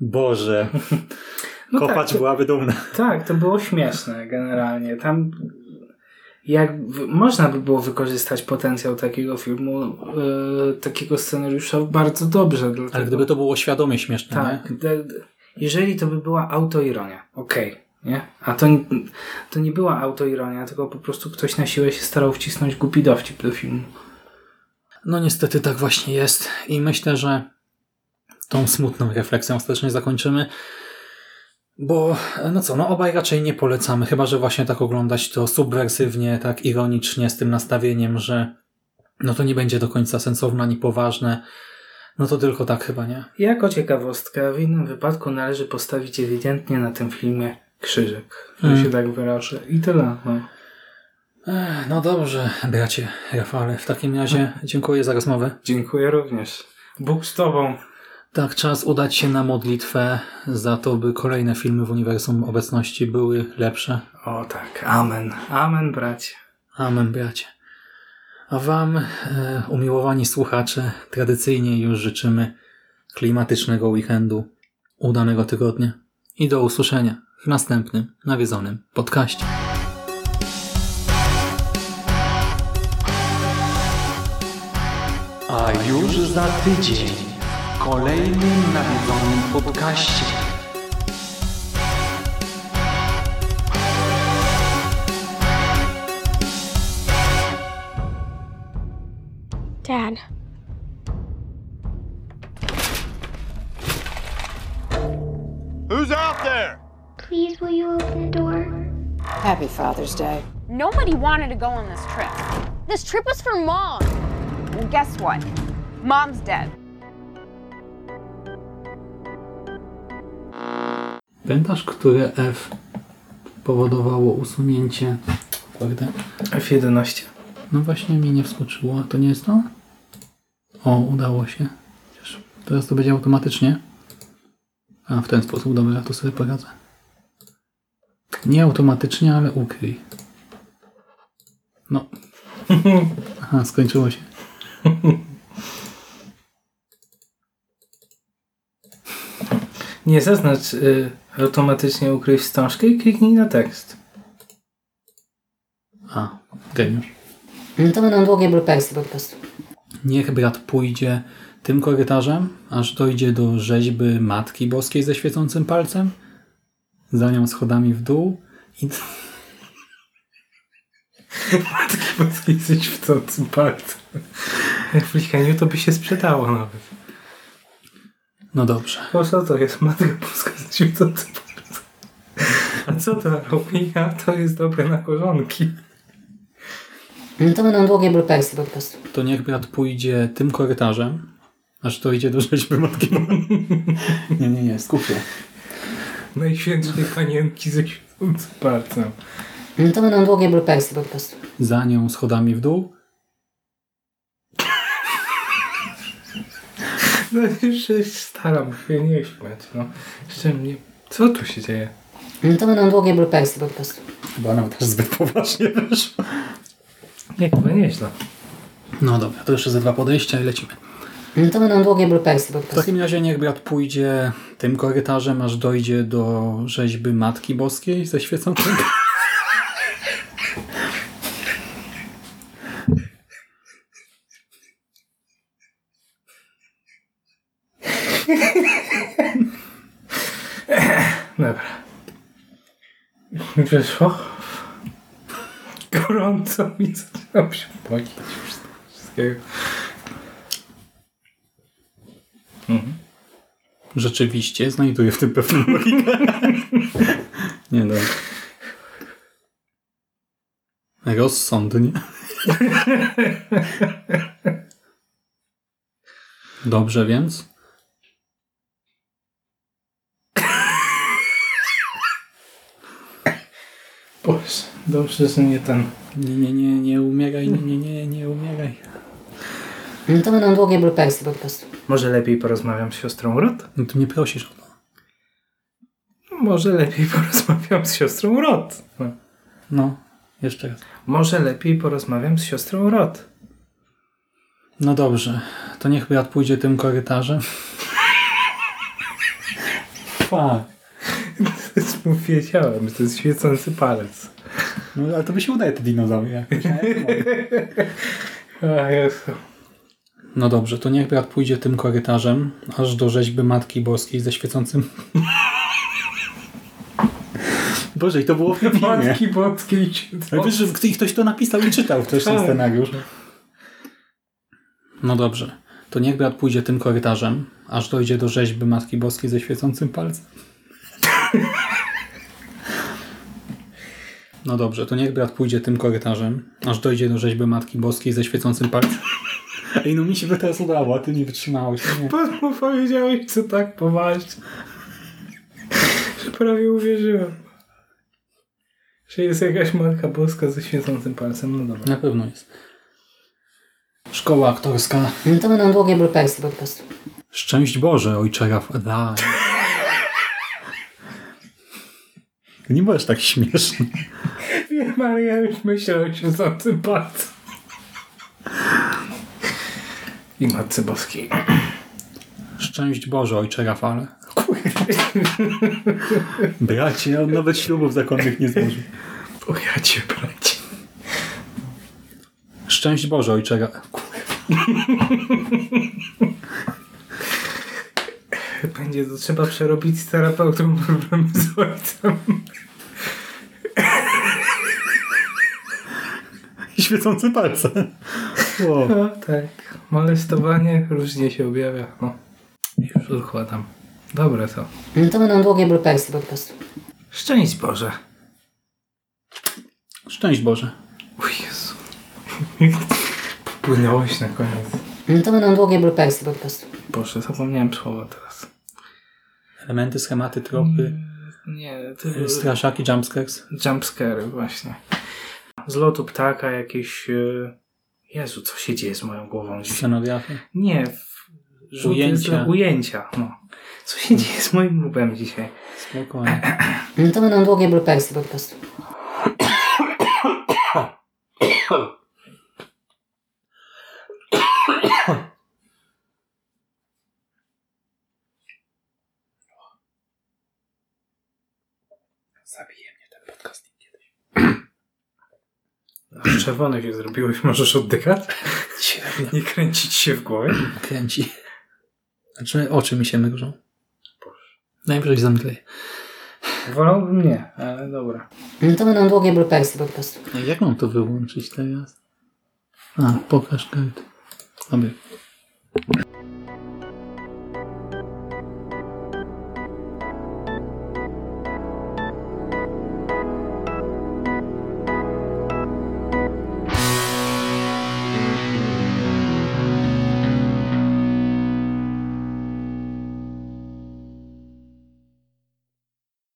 Boże, No kopacz tak, byłaby dumna. Tak, to było śmieszne generalnie. Tam jak można by było wykorzystać potencjał takiego filmu, e, takiego scenariusza bardzo dobrze. Dlatego, Ale gdyby to było świadomie śmieszne, Tak, jeżeli to by była autoironia, okej, nie? A to, to nie była autoironia, tylko po prostu ktoś na siłę się starał wcisnąć głupi dowcip do filmu. No niestety tak właśnie jest i myślę, że tą smutną refleksją ostatecznie zakończymy. Bo, no co, no obaj raczej nie polecamy, chyba że właśnie tak oglądać to subwersywnie, tak ironicznie, z tym nastawieniem, że no to nie będzie do końca sensowne ani poważne. No to tylko tak chyba, nie? Jako ciekawostkę, w innym wypadku należy postawić ewidentnie na tym filmie krzyżyk, że Mm. się tak wyrażę. I tyle. No. Ech, no dobrze, bracie Rafale, w takim razie dziękuję za rozmowę. Dziękuję również. Bóg z tobą. Tak, czas udać się na modlitwę za to, by kolejne filmy w uniwersum obecności były lepsze. O tak, amen. Amen, bracie. Amen, bracie. A Wam, e, umiłowani słuchacze, tradycyjnie już życzymy klimatycznego weekendu, udanego tygodnia i do usłyszenia w następnym nawiedzonym podcaście. A już za tydzień kolejnym nawiedzonym podcaście. Dad. Who's out there? Please, will you open the door? Happy Father's Day. Nobody wanted to go on this trip. This trip was for mom. Well, guess what? Mom's dead. Pamiętasz, które F powodowało usunięcie... Kurde. F11. No właśnie mi nie wskoczyło. To nie jest to? O, udało się. Chociaż teraz to będzie automatycznie. A, w ten sposób, dobra, to sobie poradzę. Nie automatycznie, ale ukryj. No. Aha, skończyło się. Nie zaznacz y, automatycznie ukryj wstążkę i kliknij na tekst. A, geniusz. No to będą długie bloopersy po prostu. Niech brat pójdzie tym korytarzem, aż dojdzie do rzeźby Matki Boskiej ze świecącym palcem, za nią schodami w dół i... Boskiej ze świecącym palcem. Jak w Licheniu to by się sprzedało nawet. No dobrze. Po co to jest Matka Boska ze świecącym palcem? A co to robi? A to jest dobre na korzonki. No to będą długie bloopersy po prostu. To niech brat pójdzie tym korytarzem, aż dojdzie do rzeźby Matki. Nie, nie, nie, skup się. Najświętszej panienki ze palcem. No to będą długie bloopersy po prostu. Za nią schodami w dół. No jeszcze staram się nie śmiać, no. Jeszcze mnie... Co tu się dzieje? No to będą długie bloopersy po prostu. Chyba nawet też zbyt poważnie wyszło. Nie, chyba nieźle. No dobra, to jeszcze ze dwa podejścia i lecimy. No to będą długie bloopersy po W prostu. takim razie niech brat pójdzie tym korytarzem, aż dojdzie do rzeźby Matki Boskiej ze świecącym. Dobra. Wyszło. Gorąco mi zaczynam się boić wszystkiego. Rzeczywiście, znajduję w tym pewną logikę. Nie no. Rozsądnie. Dobrze więc. Boże, dobrze, że nie ten. Nie, nie, nie, nie umieraj, nie, nie, nie, nie umieraj. No to będą długie bloopersy po prostu. Może lepiej porozmawiam z siostrą Rot? No ty nie prosisz o to. Może lepiej porozmawiam z siostrą Rot. No. No, jeszcze raz. Może lepiej porozmawiam z siostrą Rot. No dobrze, to niech brat pójdzie tym korytarzem. Fuck. Wiedziałem, że to jest świecący palec. No ale to by się udaje te dinozaury jakoś. nie? A Jezu. No dobrze, to niech brat pójdzie tym korytarzem, aż do rzeźby Matki Boskiej ze świecącym... Boże, i to było w filmie. Matki Boskiej Ale wiesz, że ktoś- ktoś to napisał i czytał też ten Tak. scenariusz. No dobrze, to niech brat pójdzie tym korytarzem, aż dojdzie do rzeźby Matki Boskiej ze świecącym palcem. No dobrze, to niech brat pójdzie tym korytarzem, aż dojdzie do rzeźby Matki Boskiej ze świecącym palcem. Ej, no mi się by teraz udało, a ty nie wytrzymałeś. Nie. Pan powiedziałeś, co tak poważnie. Że prawie uwierzyłem. Że jest jakaś Matka Boska ze świecącym palcem. No dobra. Na pewno jest. Szkoła aktorska. No to będą długie bloopersy po prostu. Szczęść Boże, ojcze Rafael. Nie możesz tak śmieszny. Wiem, ale ja już myślę o świecącym palcem. I Matce Boskiej. Szczęść Boże, ojcze Rafale. Bracie, on nawet ślubów zakonnych nie złożył. O ja cię, bracie. Szczęść Boże, ojcze Ra... Będzie to trzeba przerobić z terapeutą problemy z ojcem. Świecący palce. Wow. No tak. Molestowanie różnie się objawia. No. Już odkładam. Dobre to. No to będą długie bloopersy po prostu. Szczęść Boże. Szczęść Boże. O Jezu. Popłynąłeś na koniec. No to będą długie bloopersy po prostu. Boże, zapomniałem słowa teraz. Elementy, schematy, tropy, Nie, ty... straszaki, jumpscares. Jumpscare właśnie. Z lotu ptaka jakieś... e, Jezu, co się dzieje z moją głową dzisiaj? Scenografia. Nie, w... rzuty Ujęcia. Ujęcia. No. Co się dzieje z moim łbem dzisiaj? Spokojnie. No to będą długie bloopersy po prostu. Zabije mnie ten podcasting kiedyś. Aż czerwone się zrobiłeś, możesz oddychać? Nie kręcić się w głowie? Kręci. Znaczy oczy mi się mrużą. Najwyżej zamkleję. Wolałbym nie, ale dobra. No to będą długie bloopersy po prostu. Ej, Jak mam to wyłączyć teraz? A, pokaż kartę. Dobra.